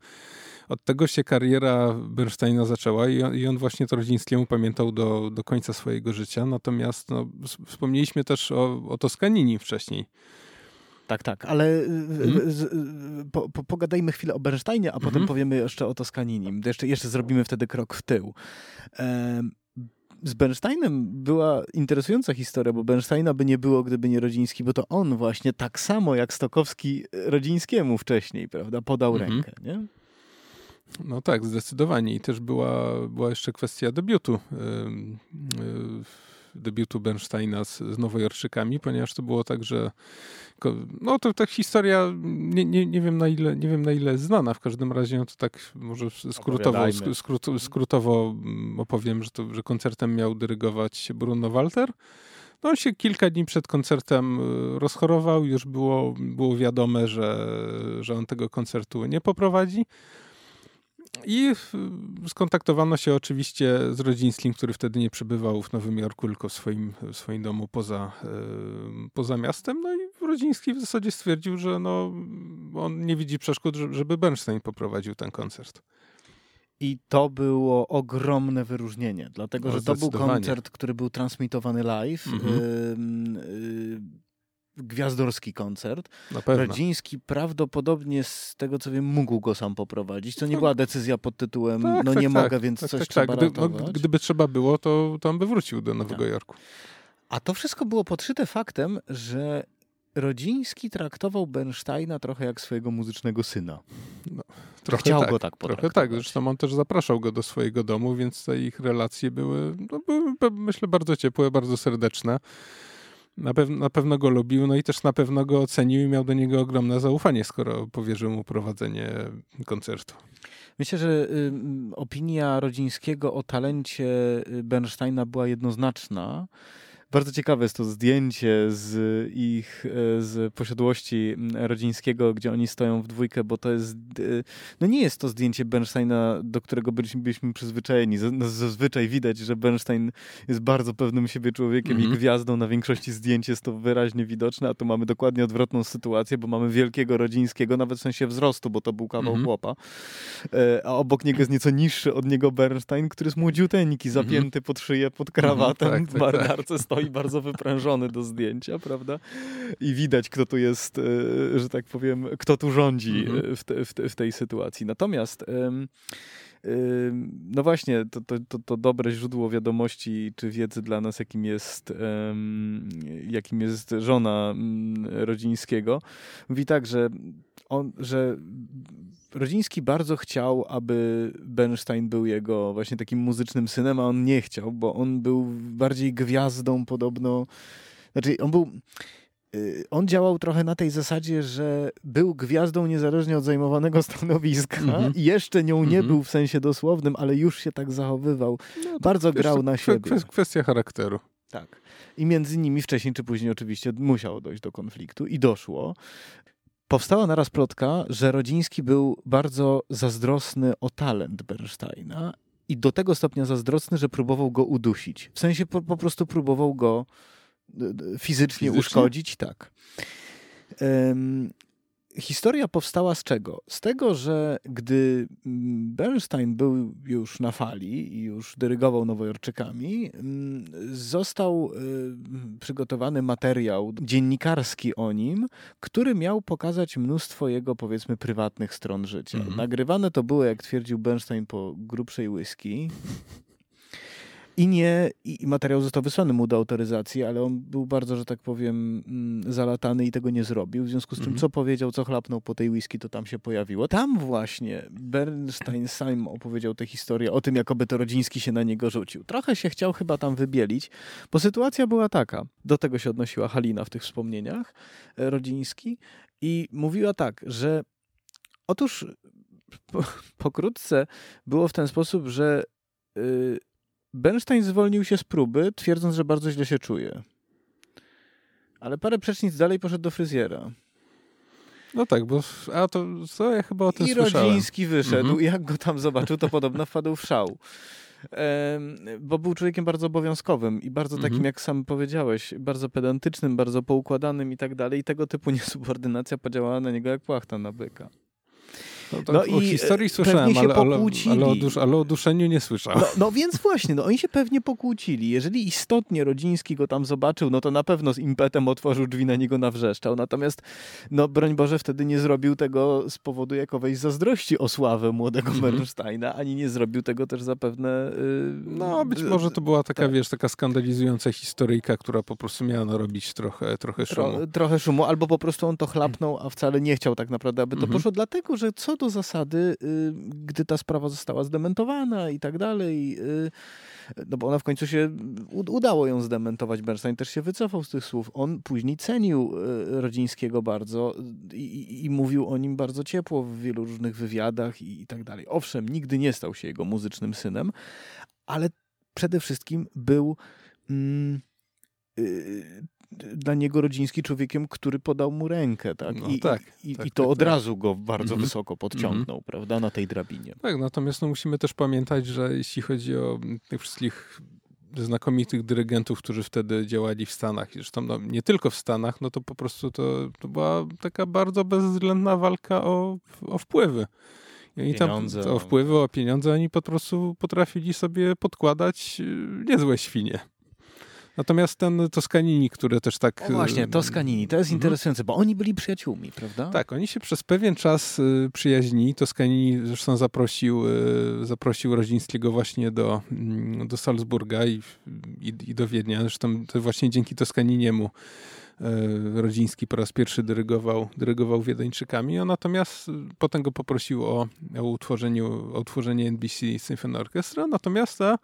od tego się kariera Bernsteina zaczęła i on, i on właśnie to Rodzińskiemu pamiętał do, do końca swojego życia. Natomiast no, wspomnieliśmy też o, o Toskanini wcześniej. Tak, tak, ale hmm? z, po, po, pogadajmy chwilę o Bernsteinie, a potem hmm? powiemy jeszcze o Toskaninim. Jeszcze, jeszcze zrobimy wtedy krok w tył. Z Bernsteinem była interesująca historia, bo Bernsteina by nie było, gdyby nie Rodziński, bo to on właśnie tak samo jak Stokowski Rodzińskiemu wcześniej, prawda, podał mhm. rękę, nie? No tak, zdecydowanie. I też była, była jeszcze kwestia debiutu. Debiutu Bernsteina z, z Nowojorczykami, ponieważ to było tak, że no to tak historia nie, nie, nie, wiem na ile, nie wiem na ile jest znana, w każdym razie no to tak może skrótowo, skrót, skrótowo mm, opowiem, że, to, że koncertem miał dyrygować Bruno Walter. No on się kilka dni przed koncertem y, rozchorował, już było, było wiadome, że, że on tego koncertu nie poprowadzi. I skontaktowano się oczywiście z Rodzińskim, który wtedy nie przebywał w Nowym Jorku, tylko w swoim, w swoim domu poza, e, poza miastem. No i Rodziński w zasadzie stwierdził, że no, on nie widzi przeszkód, żeby Bernstein poprowadził ten koncert. I to było ogromne wyróżnienie, dlatego no, że to był koncert, który był transmitowany live. Mhm. Y, gwiazdorski koncert. Radziński prawdopodobnie z tego co wiem mógł go sam poprowadzić. To nie tak. była decyzja pod tytułem tak, no tak, nie tak. mogę, więc tak, coś tak, trzeba Gdy, no, Gdyby trzeba było, to tam by wrócił do Nowego Jorku. A to wszystko było podszyte faktem, że Rodziński traktował Bernsteina trochę jak swojego muzycznego syna. No, trochę Chciał tak, go tak Trochę tak, zresztą on też zapraszał go do swojego domu, więc te ich relacje były, no, były myślę, bardzo ciepłe, bardzo serdeczne na, pew na pewno go lubił, no i też na pewno go ocenił i miał do niego ogromne zaufanie, skoro powierzył mu prowadzenie koncertu. Myślę, że opinia Rodzińskiego o talencie y, Bernsteina była jednoznaczna. Bardzo ciekawe jest to zdjęcie z ich, e, z posiadłości rodzińskiego, gdzie oni stoją w dwójkę, bo to jest, no nie jest to zdjęcie Bernsteina, do którego byliśmy, byliśmy przyzwyczajeni. No zazwyczaj widać, że Bernstein jest bardzo pewnym siebie człowiekiem mm -hmm. i mhm. gwiazdą. Na większości zdjęć jest to wyraźnie widoczne, a tu mamy dokładnie odwrotną sytuację, bo mamy wielkiego rodzińskiego, nawet w sensie wzrostu, bo to był kawał mm -hmm. chłopa. E, a obok niego jest nieco niższy od niego Bernstein, który jest młodziuteńki, mhm. zapięty pod szyję, pod krawatem, mm -hmm, tak, w marynarce tak. stoi i bardzo wyprężony do zdjęcia, prawda? I widać, kto tu jest, e, że tak powiem, kto tu rządzi mhm. w, te, w, te, w, tej sytuacji. Natomiast no właśnie, to, to, to, to, dobre źródło wiadomości czy wiedzy dla nas, jakim jest, jakim jest żona mm, Rodzińskiego, mówi tak, że on, że Rodziński bardzo chciał, aby Bernstein był jego właśnie takim muzycznym synem, a on nie chciał, bo on był bardziej gwiazdą podobno. Znaczy, on był. Y, on działał trochę na tej zasadzie, że był gwiazdą niezależnie od zajmowanego [LAUGHS] stanowiska i jeszcze nią nie -hmm. był w sensie dosłownym, ale już się tak zachowywał. No Bardzo grał na siebie. Kwestia charakteru. Tak. I między nimi wcześniej czy później oczywiście musiało dojść do konfliktu i doszło. Powstała naraz plotka, że Rodziński był bardzo zazdrosny o talent Bernsteina i do tego stopnia zazdrosny, że próbował go udusić. W sensie po, po prostu próbował go fizycznie, fizycznie, uszkodzić, tak. Um, historia powstała z czego? Z tego, że gdy mm, Bernstein był już na fali i już dyrygował Nowojorczykami, mm, został y, przygotowany materiał dziennikarski o nim, który miał pokazać mnóstwo jego, powiedzmy, prywatnych stron życia. Mhm. Nagrywane to było, jak twierdził Bernstein, po grubszej whisky. I nie, i materiał został wysłany mu do autoryzacji, ale on był bardzo, że tak powiem, mm, zalatany i tego nie zrobił. W związku z czym, mm -hmm. co powiedział, co chlapnął po tej whisky, to tam się pojawiło. Tam właśnie Bernstein sam opowiedział tę historię o tym, jakoby to Rodziński się na niego rzucił. Trochę się chciał chyba tam wybielić, bo sytuacja była taka. Do tego się odnosiła Halina w tych wspomnieniach e, Rodziński i mówiła tak, że otóż po, pokrótce było w ten sposób, że yy, Bernstein zwolnił się z próby, twierdząc, że bardzo źle się czuje. Ale parę przecznic dalej poszedł do fryzjera. No tak, bo a to co ja chyba o tym I słyszałem. Rodziński wyszedł i jak go tam zobaczył, to podobno wpadł w szał. bo był człowiekiem bardzo obowiązkowym i bardzo takim, -hmm. jak sam powiedziałeś, bardzo pedantycznym, bardzo poukładanym i tak dalej. I tego typu [LAUGHS] niesubordynacja podziałała na niego jak płachta na byka. No, no i historii słyszałem, ale, ale, ale, o dusz, ale o duszeniu nie słyszałem. No, no, więc właśnie, no oni się pewnie pokłócili. Jeżeli istotnie Rodziński go tam zobaczył, no to na pewno z impetem otworzył drzwi na niego nawrzeszczał. Natomiast, no broń Boże, wtedy nie zrobił tego z powodu jakowej zazdrości o sławę młodego -hmm. Bernsteina, ani nie zrobił tego też zapewne... Yy, no być może to była taka, tak. wiesz, taka skandalizująca historyjka, która po prostu miała narobić trochę, trochę szumu. Tro, trochę szumu, albo po prostu on to chlapnął, a wcale nie chciał tak naprawdę, aby to mm -hmm. poszło, dlatego, że co do zasady, y, gdy ta sprawa została zdementowana i tak dalej, y, no bo ona w końcu się udało ją zdementować. Bernstein też się wycofał z tych słów. On później cenił y, Rodzińskiego bardzo i, i mówił o nim bardzo ciepło w wielu różnych wywiadach i, i tak dalej. Owszem, nigdy nie stał się jego muzycznym synem, ale przede wszystkim był. Mm, dla niego Rodziński człowiekiem, który podał mu rękę, tak? No, I, tak, i, tak, i to tak, od tak. razu go bardzo mm-hmm. wysoko podciągnął, mm-hmm. prawda, na tej drabinie. Tak, natomiast no, musimy też pamiętać, że jeśli chodzi o tych wszystkich znakomitych dyrygentów, którzy wtedy działali w Stanach, i zresztą no, nie tylko w Stanach, no to po prostu to, to była taka bardzo bezwzględna walka o, o wpływy. I oni pieniądze. tam o wpływy, o pieniądze, oni po prostu potrafili sobie podkładać y, niezłe świnie. Natomiast ten Toscanini, który też tak... O właśnie, y, Toscanini, to jest mhm. interesujące, bo oni byli przyjaciółmi, prawda? Tak, oni się przez pewien czas y, przyjaźnili. Toscanini zresztą zaprosił, y, zaprosił Rodzińskiego właśnie do, mm, do Salzburga i, i, i do Wiednia. Zresztą to właśnie dzięki Toscaniniemu Rodziński po raz pierwszy dyrygował, dyrygował Wiedeńczykami, a natomiast potem go poprosił o, o, utworzeniu, o utworzenie NBC Symphony Orchestra, natomiast ta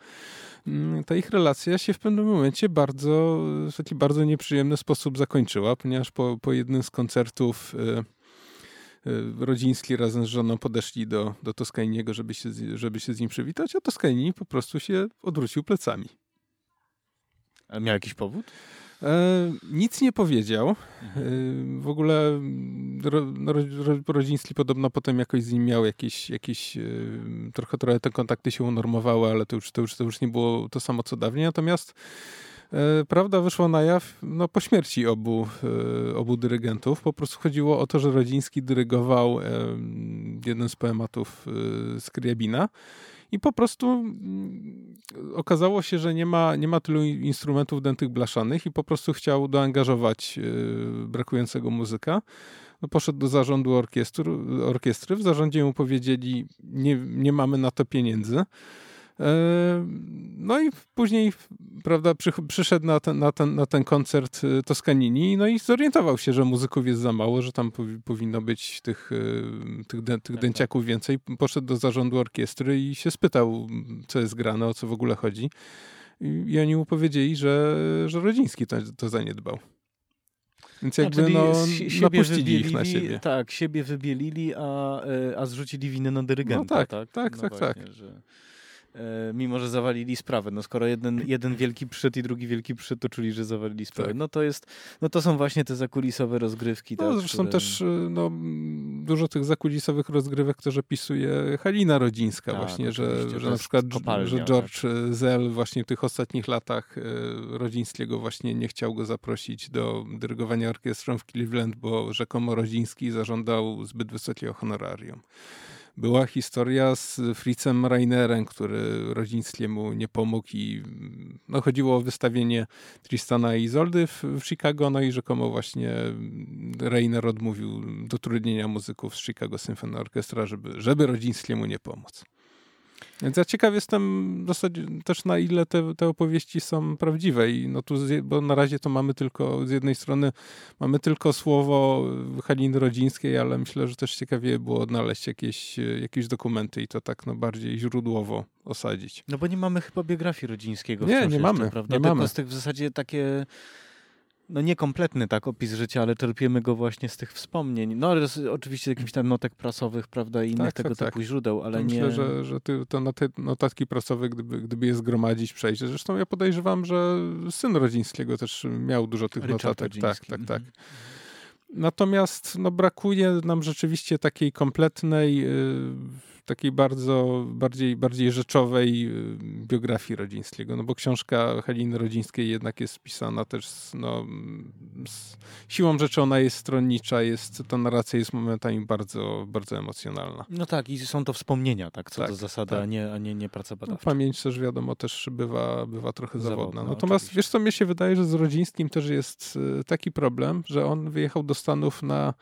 Mm, ta ich relacja się w pewnym momencie bardzo, w taki bardzo nieprzyjemny sposób zakończyła, ponieważ po, po jednym z koncertów e, e, Rodziński razem z żoną podeszli do, do Toskaniniego, żeby się, żeby się z nim przywitać, a Toskanini po prostu się odwrócił plecami. A miał jakiś powód? E, nic nie powiedział. E, w ogóle ro, ro, Rodziński podobno potem jakoś z nim miał jakieś, jakieś e, trochę, trochę te kontakty się unormowały, ale to już, to, już, to już nie było to samo co dawniej. Natomiast e, prawda wyszła na jaw no, po śmierci obu, e, obu dyrygentów. Po prostu chodziło o to, że Rodziński dyrygował e, jeden z poematów Skriabina i po prostu mm, okazało się, że nie ma, nie ma tylu instrumentów dętych blaszanych i po prostu chciał doangażować y, brakującego muzyka. No poszedł do zarządu orkiestry, orkiestry. W zarządzie mu powiedzieli, nie, nie mamy na to pieniędzy. E, no i później, prawda, przyszedł na ten, na ten, na ten koncert e, Toscanini, no i zorientował się, że muzyków jest za mało, że tam powinno być tych, e, tych, tych tak, dęciaków tak. więcej. Poszedł do zarządu orkiestry i się spytał, co jest grane, o co w ogóle chodzi. I, oni mu powiedzieli, że, że Rodziński to, to zaniedbał. Więc jakby a, no, napuścili ich na siebie. Tak, siebie wybielili, a, a zrzucili winę na dyrygenta. No tak, tak, tak, no tak. Właśnie, tak. Że E, mimo że zawalili sprawę. No skoro jeden, jeden wielki przód i drugi wielki przód, to czuli, że zawalili sprawę. Tak. No to jest, no to są właśnie te zakulisowe rozgrywki. No tak, zresztą które... też y, no, dużo tych zakulisowych rozgrywek też opisuje Halina Rodzińska tak, właśnie, że, że na przykład kopalnia, że George tak. Zell właśnie w tych ostatnich latach y, Rodzińskiego właśnie nie chciał go zaprosić do dyrygowania orkiestrą w Cleveland, bo rzekomo Rodziński zażądał zbyt wysokiego honorarium. Była historia z Fritzem Rainerem, który rodzińskiemu nie pomógł i no, chodziło o wystawienie Tristana i Izoldy w, w Chicago, no i rzekomo właśnie Rainer odmówił dotrudnienia muzyków z Chicago Symphony Orchestra, żeby, żeby rodzińskiemu nie pomóc. Więc ja ciekaw jestem w zasadzie też na ile te, te opowieści są prawdziwe i no tu, bo na razie to mamy tylko, z jednej strony mamy tylko słowo Haliny Rodzińskiej, ale myślę, że też ciekawie było odnaleźć jakieś, jakieś dokumenty i to tak no bardziej źródłowo osadzić. No bo nie mamy chyba biografii Rodzińskiego. Nie, nie mamy, prawda? Nie tylko mamy. z tych w zasadzie takie no niekompletny tak opis życia, ale czerpiemy go właśnie z tych wspomnień. No ale oczywiście z jakichś tam notek prasowych, prawda, i innych tak, tego tak, typu tak. źródeł, ale Myślę, nie... Myślę, że, że ty, to notatki prasowe, gdyby, gdyby je zgromadzić, przejść. Zresztą ja podejrzewam, że syn Rodzińskiego też miał dużo tych Richard notatek. Rodziński. Tak, tak, tak. Mhm. Natomiast no, brakuje nam rzeczywiście takiej kompletnej... Yy, takiej bardzo, bardziej, bardziej rzeczowej y, biografii Rodzińskiego, no bo książka Haliny Rodzińskiej jednak jest pisana też z, no, z siłą rzeczy ona jest stronnicza, jest, ta narracja jest momentami bardzo, bardzo emocjonalna. No tak i są to wspomnienia, tak, co tak, do zasady, tak. a, nie, a nie, nie praca no, badawcza. No, pamięć też wiadomo, też bywa, bywa trochę zawodna. zawodna Natomiast oczywiście. wiesz co, mnie się wydaje, że z Rodzińskim też jest y, taki problem, że on wyjechał do Stanów na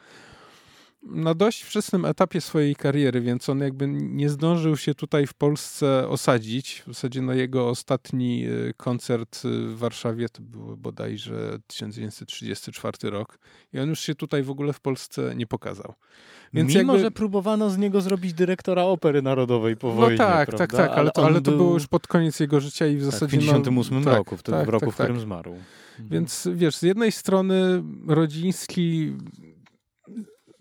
na dość wczesnym etapie swojej kariery, więc on jakby nie zdążył się tutaj w Polsce osadzić. W zasadzie no jego ostatni y, koncert w Warszawie to był bodajże 1934 rok i on już się tutaj w ogóle w Polsce nie pokazał. Więc Mimo, jakby... że próbowano z niego zrobić dyrektora Opery Narodowej po no wojnie, tak, prawda? tak, tak, ale, to, ale to było już pod koniec jego życia i w zasadzie... Tak, w 1958 no, roku, wtedy tak, w roku, tak, w którym tak. zmarł. Więc wiesz, z jednej strony Rodziński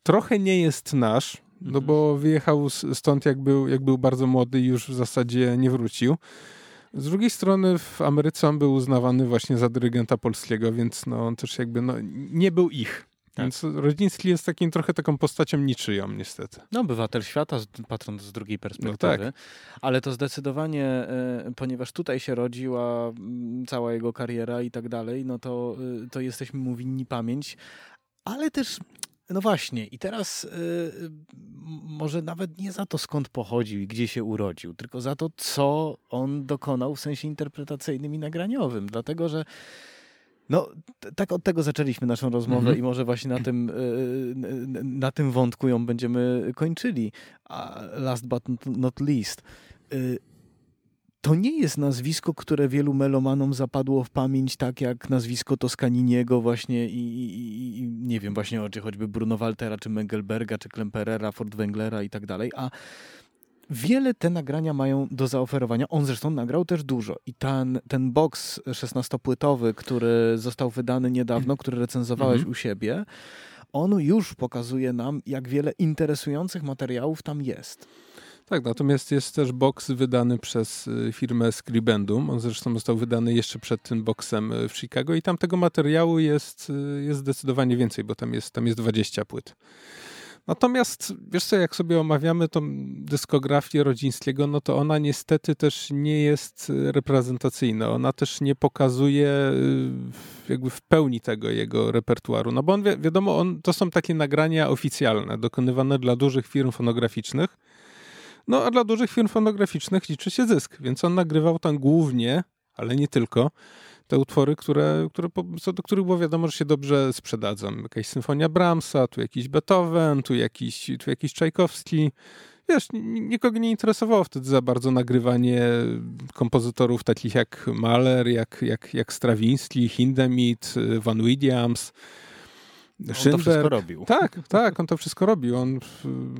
trochę nie jest nasz, no mhm. bo wyjechał stąd jak był, jak był bardzo młody i już w zasadzie nie wrócił. Z drugiej strony w Ameryce on był uznawany właśnie za dyrygenta polskiego, więc no on też jakby no, nie był ich. Tak. Więc Rodziński jest takim trochę taką postacią niczyją, niestety. No, obywatel świata, patrząc z drugiej perspektywy. No tak. Ale to zdecydowanie, e, ponieważ tutaj się rodziła cała jego kariera i tak dalej, no to, e, to jesteśmy mu winni pamięć. Ale też no właśnie, i teraz y, y, może nawet nie za to, skąd pochodził i gdzie się urodził, tylko za to, co on dokonał w sensie interpretacyjnym i nagraniowym. Dlatego, że no, tak od tego zaczęliśmy naszą rozmowę mhm. i może właśnie na tym, y, na tym wątku ją będziemy kończyli. A last but not least to nie jest nazwisko, które wielu melomanom zapadło w pamięć, tak jak nazwisko Toscaniniego właśnie i, i, i nie wiem, właśnie o czy choćby Bruno Waltera, czy Mengelberga, czy Klemperera, Ford i tak dalej, a wiele te nagrania mają do zaoferowania. On zresztą nagrał też dużo i ten, ten box 16-płytowy, który został wydany niedawno, który recenzowałeś mhm. u siebie, on już pokazuje nam, jak wiele interesujących materiałów tam jest. Tak, natomiast jest też box wydany przez y, firmę Scribendum. On zresztą został wydany jeszcze przed tym boxem y, w Chicago i tam tego materiału jest, y, jest zdecydowanie więcej, bo tam jest, tam jest 20 płyt. Natomiast, wiesz co, jak sobie omawiamy tą dyskografię Rodzińskiego, no to ona niestety też nie jest reprezentacyjna. Ona też nie pokazuje jakby w pełni tego jego repertuaru. No bo on, wi wiadomo, on, to są takie nagrania oficjalne, dokonywane dla dużych firm fonograficznych, no a dla dużych firm fonograficznych liczy się zysk, więc on nagrywał tam głównie, ale nie tylko, te utwory, które, które, co do których było wiadomo, że się dobrze sprzedadzą. Jakaś symfonia Brahmsa, tu jakiś Beethoven, tu jakiś, tu jakiś Czajkowski. Wiesz, nikogo nie interesowało wtedy za bardzo nagrywanie kompozytorów takich jak Mahler, jak, jak, jak Stravinsky, Hindemith, Van Williams. On to wszystko robił. Tak, tak, on to wszystko robił. On,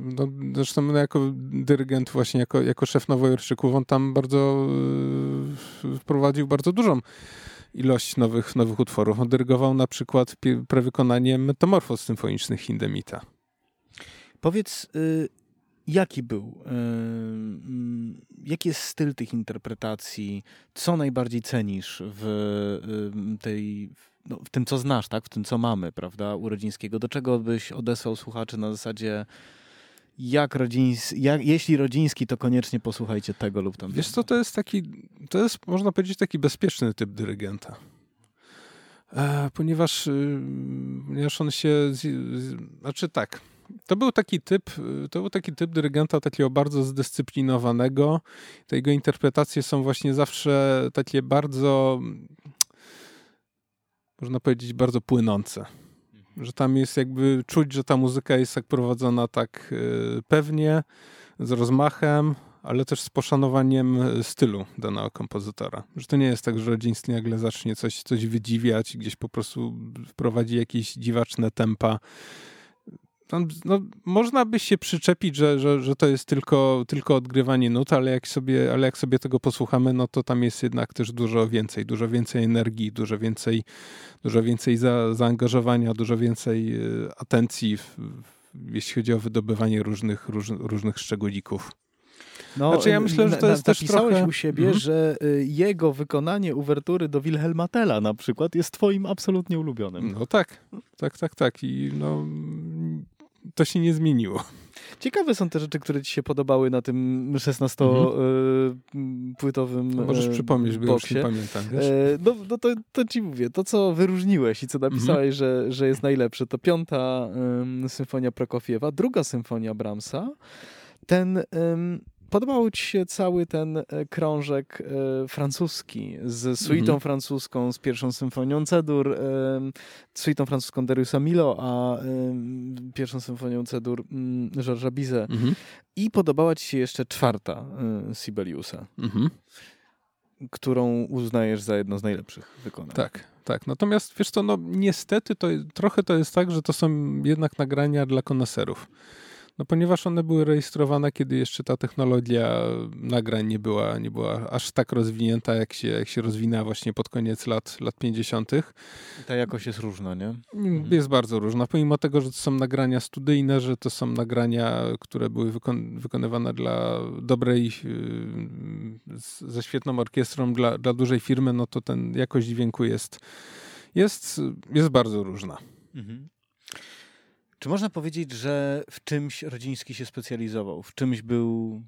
no, zresztą no, jako dyrygent, właśnie jako, jako szef Nowojorczyków, on tam bardzo yy, wprowadził bardzo dużą ilość nowych, nowych utworów. On dyrygował na przykład prewykonanie metamorfoz symfonicznych Hindemita. Powiedz, yy, jaki był? Jaki jest styl tych interpretacji? Co najbardziej cenisz w tej, no, w tym, co znasz, tak? w tym, co mamy, prawda, urodzińskiego? Do czego byś odesłał słuchaczy na zasadzie jak rodziński, jak, jeśli rodziński, to koniecznie posłuchajcie tego lub tamtego. Wiesz co, to jest taki, to jest można powiedzieć taki bezpieczny typ dyrygenta. E, ponieważ, y, ponieważ on się, z, z, znaczy tak, to był taki typ, to był taki typ dyrygenta takiego bardzo zdyscyplinowanego. Te jego interpretacje są właśnie zawsze takie bardzo, można powiedzieć, bardzo płynące że tam jest jakby czuć, że ta muzyka jest tak prowadzona tak y, pewnie, z rozmachem, ale też z poszanowaniem stylu danego kompozytora. Że to nie jest tak, że Rodziński nagle zacznie coś, coś wydziwiać, gdzieś po prostu wprowadzi jakieś dziwaczne tempa no, można by się przyczepić, że, że, że to jest tylko, tylko odgrywanie nut, ale jak, sobie, ale jak sobie tego posłuchamy, no to tam jest jednak też dużo więcej, dużo więcej energii, dużo więcej, dużo więcej za, zaangażowania, dużo więcej e, atencji, w, jeśli chodzi o wydobywanie różnych, róż, różnych szczególików. No, znaczy ja myślę, że to jest też trochę... u siebie, -hmm. że y, jego wykonanie uwertury do Wilhelma Tella na przykład jest twoim absolutnie ulubionym. No tak, tak, tak, tak. I no, to się nie zmieniło. Ciekawe są te rzeczy, które ci się podobały na tym 16-płytowym mhm. Możesz e, przypomnieć, bo już nie pamiętam. Wiesz? E, no, no to, to ci mówię, to co wyróżniłeś i co napisałeś, mhm. że, że jest najlepsze, to piąta um, symfonia Prokofiewa, druga symfonia Brahmsa, ten um, Podobał ci się cały ten e, krążek e, francuski z suitą mhm. francuską, z pierwszą symfonią Cedur, e, suitą francuską Dariusa Milo, a pierwszą symfonią Cedur mm, Georgesa Bizet. Mhm. I podobała ci się jeszcze czwarta Sibeliusa, mhm. którą uznajesz za jedno z najlepszych wykonań. Tak, tak. Natomiast wiesz co, no niestety to, trochę to jest tak, że to są jednak nagrania dla koneserów. No ponieważ one były rejestrowane, kiedy jeszcze ta technologia nagrań nie była, nie była aż tak rozwinięta, jak się, jak się rozwinęła właśnie pod koniec lat, lat 50. Ta jakość jest różna, nie? Mm, jest bardzo różna. Pomimo tego, że to są nagrania studyjne, że to są nagrania, które były wykon wykonywane dla dobrej, yy, ze świetną orkiestrą, dla, dla dużej firmy, no to ten jakość dźwięku jest, jest, jest bardzo różna. Mhm. Czy można powiedzieć, że w czymś Rodziński się specjalizował, w czymś był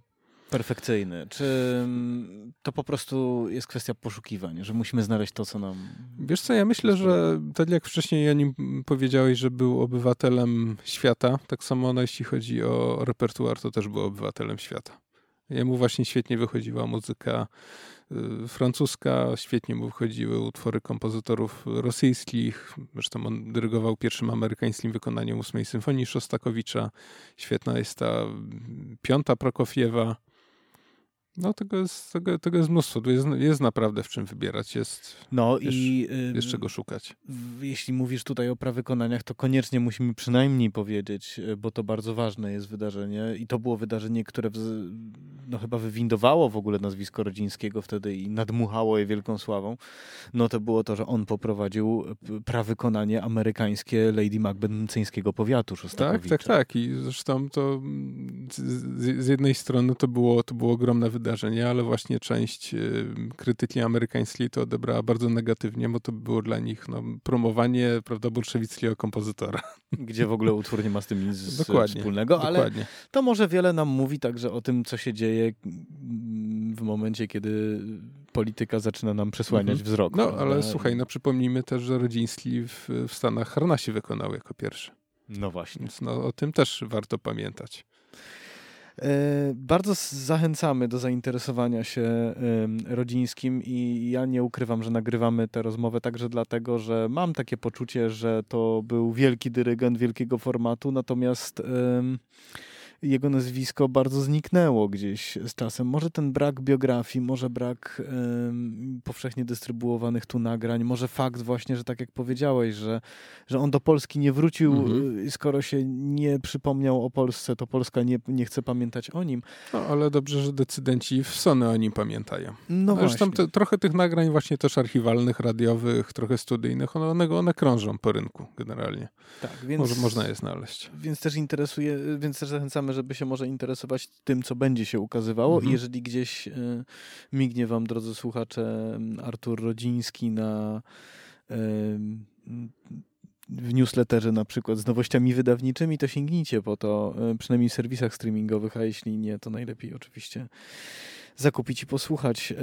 perfekcyjny? Czy mm, to po prostu jest kwestia poszukiwań, że musimy znaleźć to, co nam. Wiesz co, ja myślę, że tak jak wcześniej o nim powiedziałeś, że był obywatelem świata, tak samo ono, jeśli chodzi o repertuar, to też był obywatelem świata. Jemu właśnie świetnie wychodziła muzyka francuska, świetnie mu wychodziły utwory kompozytorów rosyjskich. Zresztą on dyrygował pierwszym amerykańskim wykonaniem ósmej symfonii Szostakowicza. Świetna jest ta piąta Prokofiewa. No tego jest, tego, tego jest mnóstwo, tu jest, jest naprawdę w czym wybierać, jest, no wiesz, i jest czego szukać. Jeśli mówisz tutaj o prawykonaniach, to koniecznie musimy przynajmniej powiedzieć, e, bo to bardzo ważne jest wydarzenie i to było wydarzenie, które no, chyba wywindowało w ogóle nazwisko Rodzińskiego wtedy i nadmuchało je wielką sławą. No to było to, że on poprowadził e, prawykonanie amerykańskie Lady Macbeth Mceńskiego powiatu. Tak, tak, tak i zresztą to mm, z, z jednej strony to było, to było ogromne wydarzenie, wydarzenie, ale właśnie część y, krytyki amerykańskiej to odebrała bardzo negatywnie, bo to było dla nich no, promowanie prawda, bolszewickiego kompozytora. Gdzie w ogóle utwór nie ma z tym nic [LAUGHS] dokładnie, wspólnego, ale dokładnie. to może wiele nam mówi także o tym, co się dzieje mm, w momencie, kiedy polityka zaczyna nam przesłaniać mhm. wzrok. No, prawda? ale słuchaj, no przypomnijmy też, że Rodziński w, w Stanach Harnasi wykonał jako pierwszy. No właśnie. Więc no, o tym też warto pamiętać. E, bardzo zachęcamy do zainteresowania się rodzińskim i ja nie ukrywam, że nagrywamy tę rozmowę także dlatego, że mam takie poczucie, że to był wielki dyrygent wielkiego formatu, natomiast jego nazwisko bardzo zniknęło gdzieś z czasem. Może ten brak biografii, może brak um, powszechnie dystrybuowanych tu nagrań, może fakt właśnie, że tak jak powiedziałeś, że, że on do Polski nie wrócił, mhm. Y, skoro się nie przypomniał o Polsce, to Polska nie, nie chce pamiętać o nim. No, ale dobrze, że decydenci w Sony o nim pamiętają. No Zresztą te, trochę tych nagrań właśnie też archiwalnych, radiowych, trochę studyjnych, one, one, one krążą po rynku generalnie. Tak, więc... Może, można je znaleźć. Więc też interesuje, więc też zachęcamy zachęcamy, żeby się może interesować tym, co będzie się ukazywało. Mhm. Jeżeli gdzieś y, mignie wam, drodzy słuchacze, Artur Rodziński na y, w newsletterze na przykład z nowościami wydawniczymi, to sięgnijcie po to, y, przynajmniej w serwisach streamingowych, a jeśli nie, to najlepiej oczywiście zakupić i posłuchać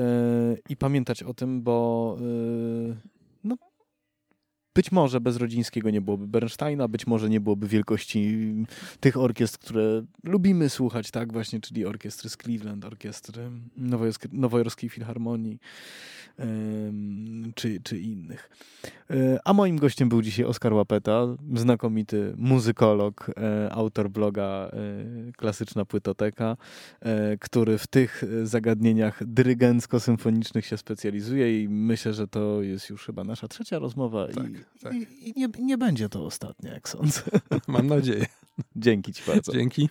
i pamiętać o tym, bo być może bez Rodzińskiego nie byłoby Bernsteina, być może nie byłoby wielkości tych orkiestr, które lubimy słuchać, tak właśnie, czyli orkiestry z Cleveland, orkiestry Nowojorskiej Filharmonii czy, czy innych. E, a moim gościem był dzisiaj Oskar Łapeta, znakomity muzykolog, e, autor bloga e, Klasyczna Płytoteka, który w tych zagadnieniach dyrygencko-symfonicznych się specjalizuje i myślę, że to jest już chyba nasza trzecia rozmowa tak, i, tak. i, i nie, nie będzie to ostatnia, jak sądzę. [LAUGHS] Mam nadzieję. Dzięki ci bardzo. Dzięki.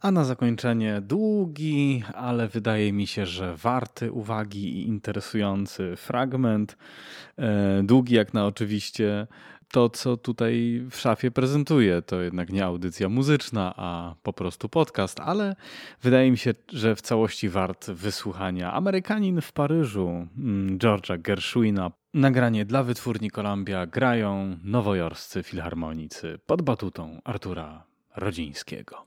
A na zakończenie długi, ale wydaje mi się, że warty uwagi i interesujący fragment. E, długi jak na oczywiście to, co tutaj w szafie prezentuję. To jednak nie audycja muzyczna, a po prostu podcast, ale wydaje mi się, że w całości wart wysłuchania. Amerykanin w Paryżu, mm, George'a Gershwina. Nagranie dla wytwórni Columbia grają nowojorscy filharmonicy pod batutą Artura Rodzińskiego.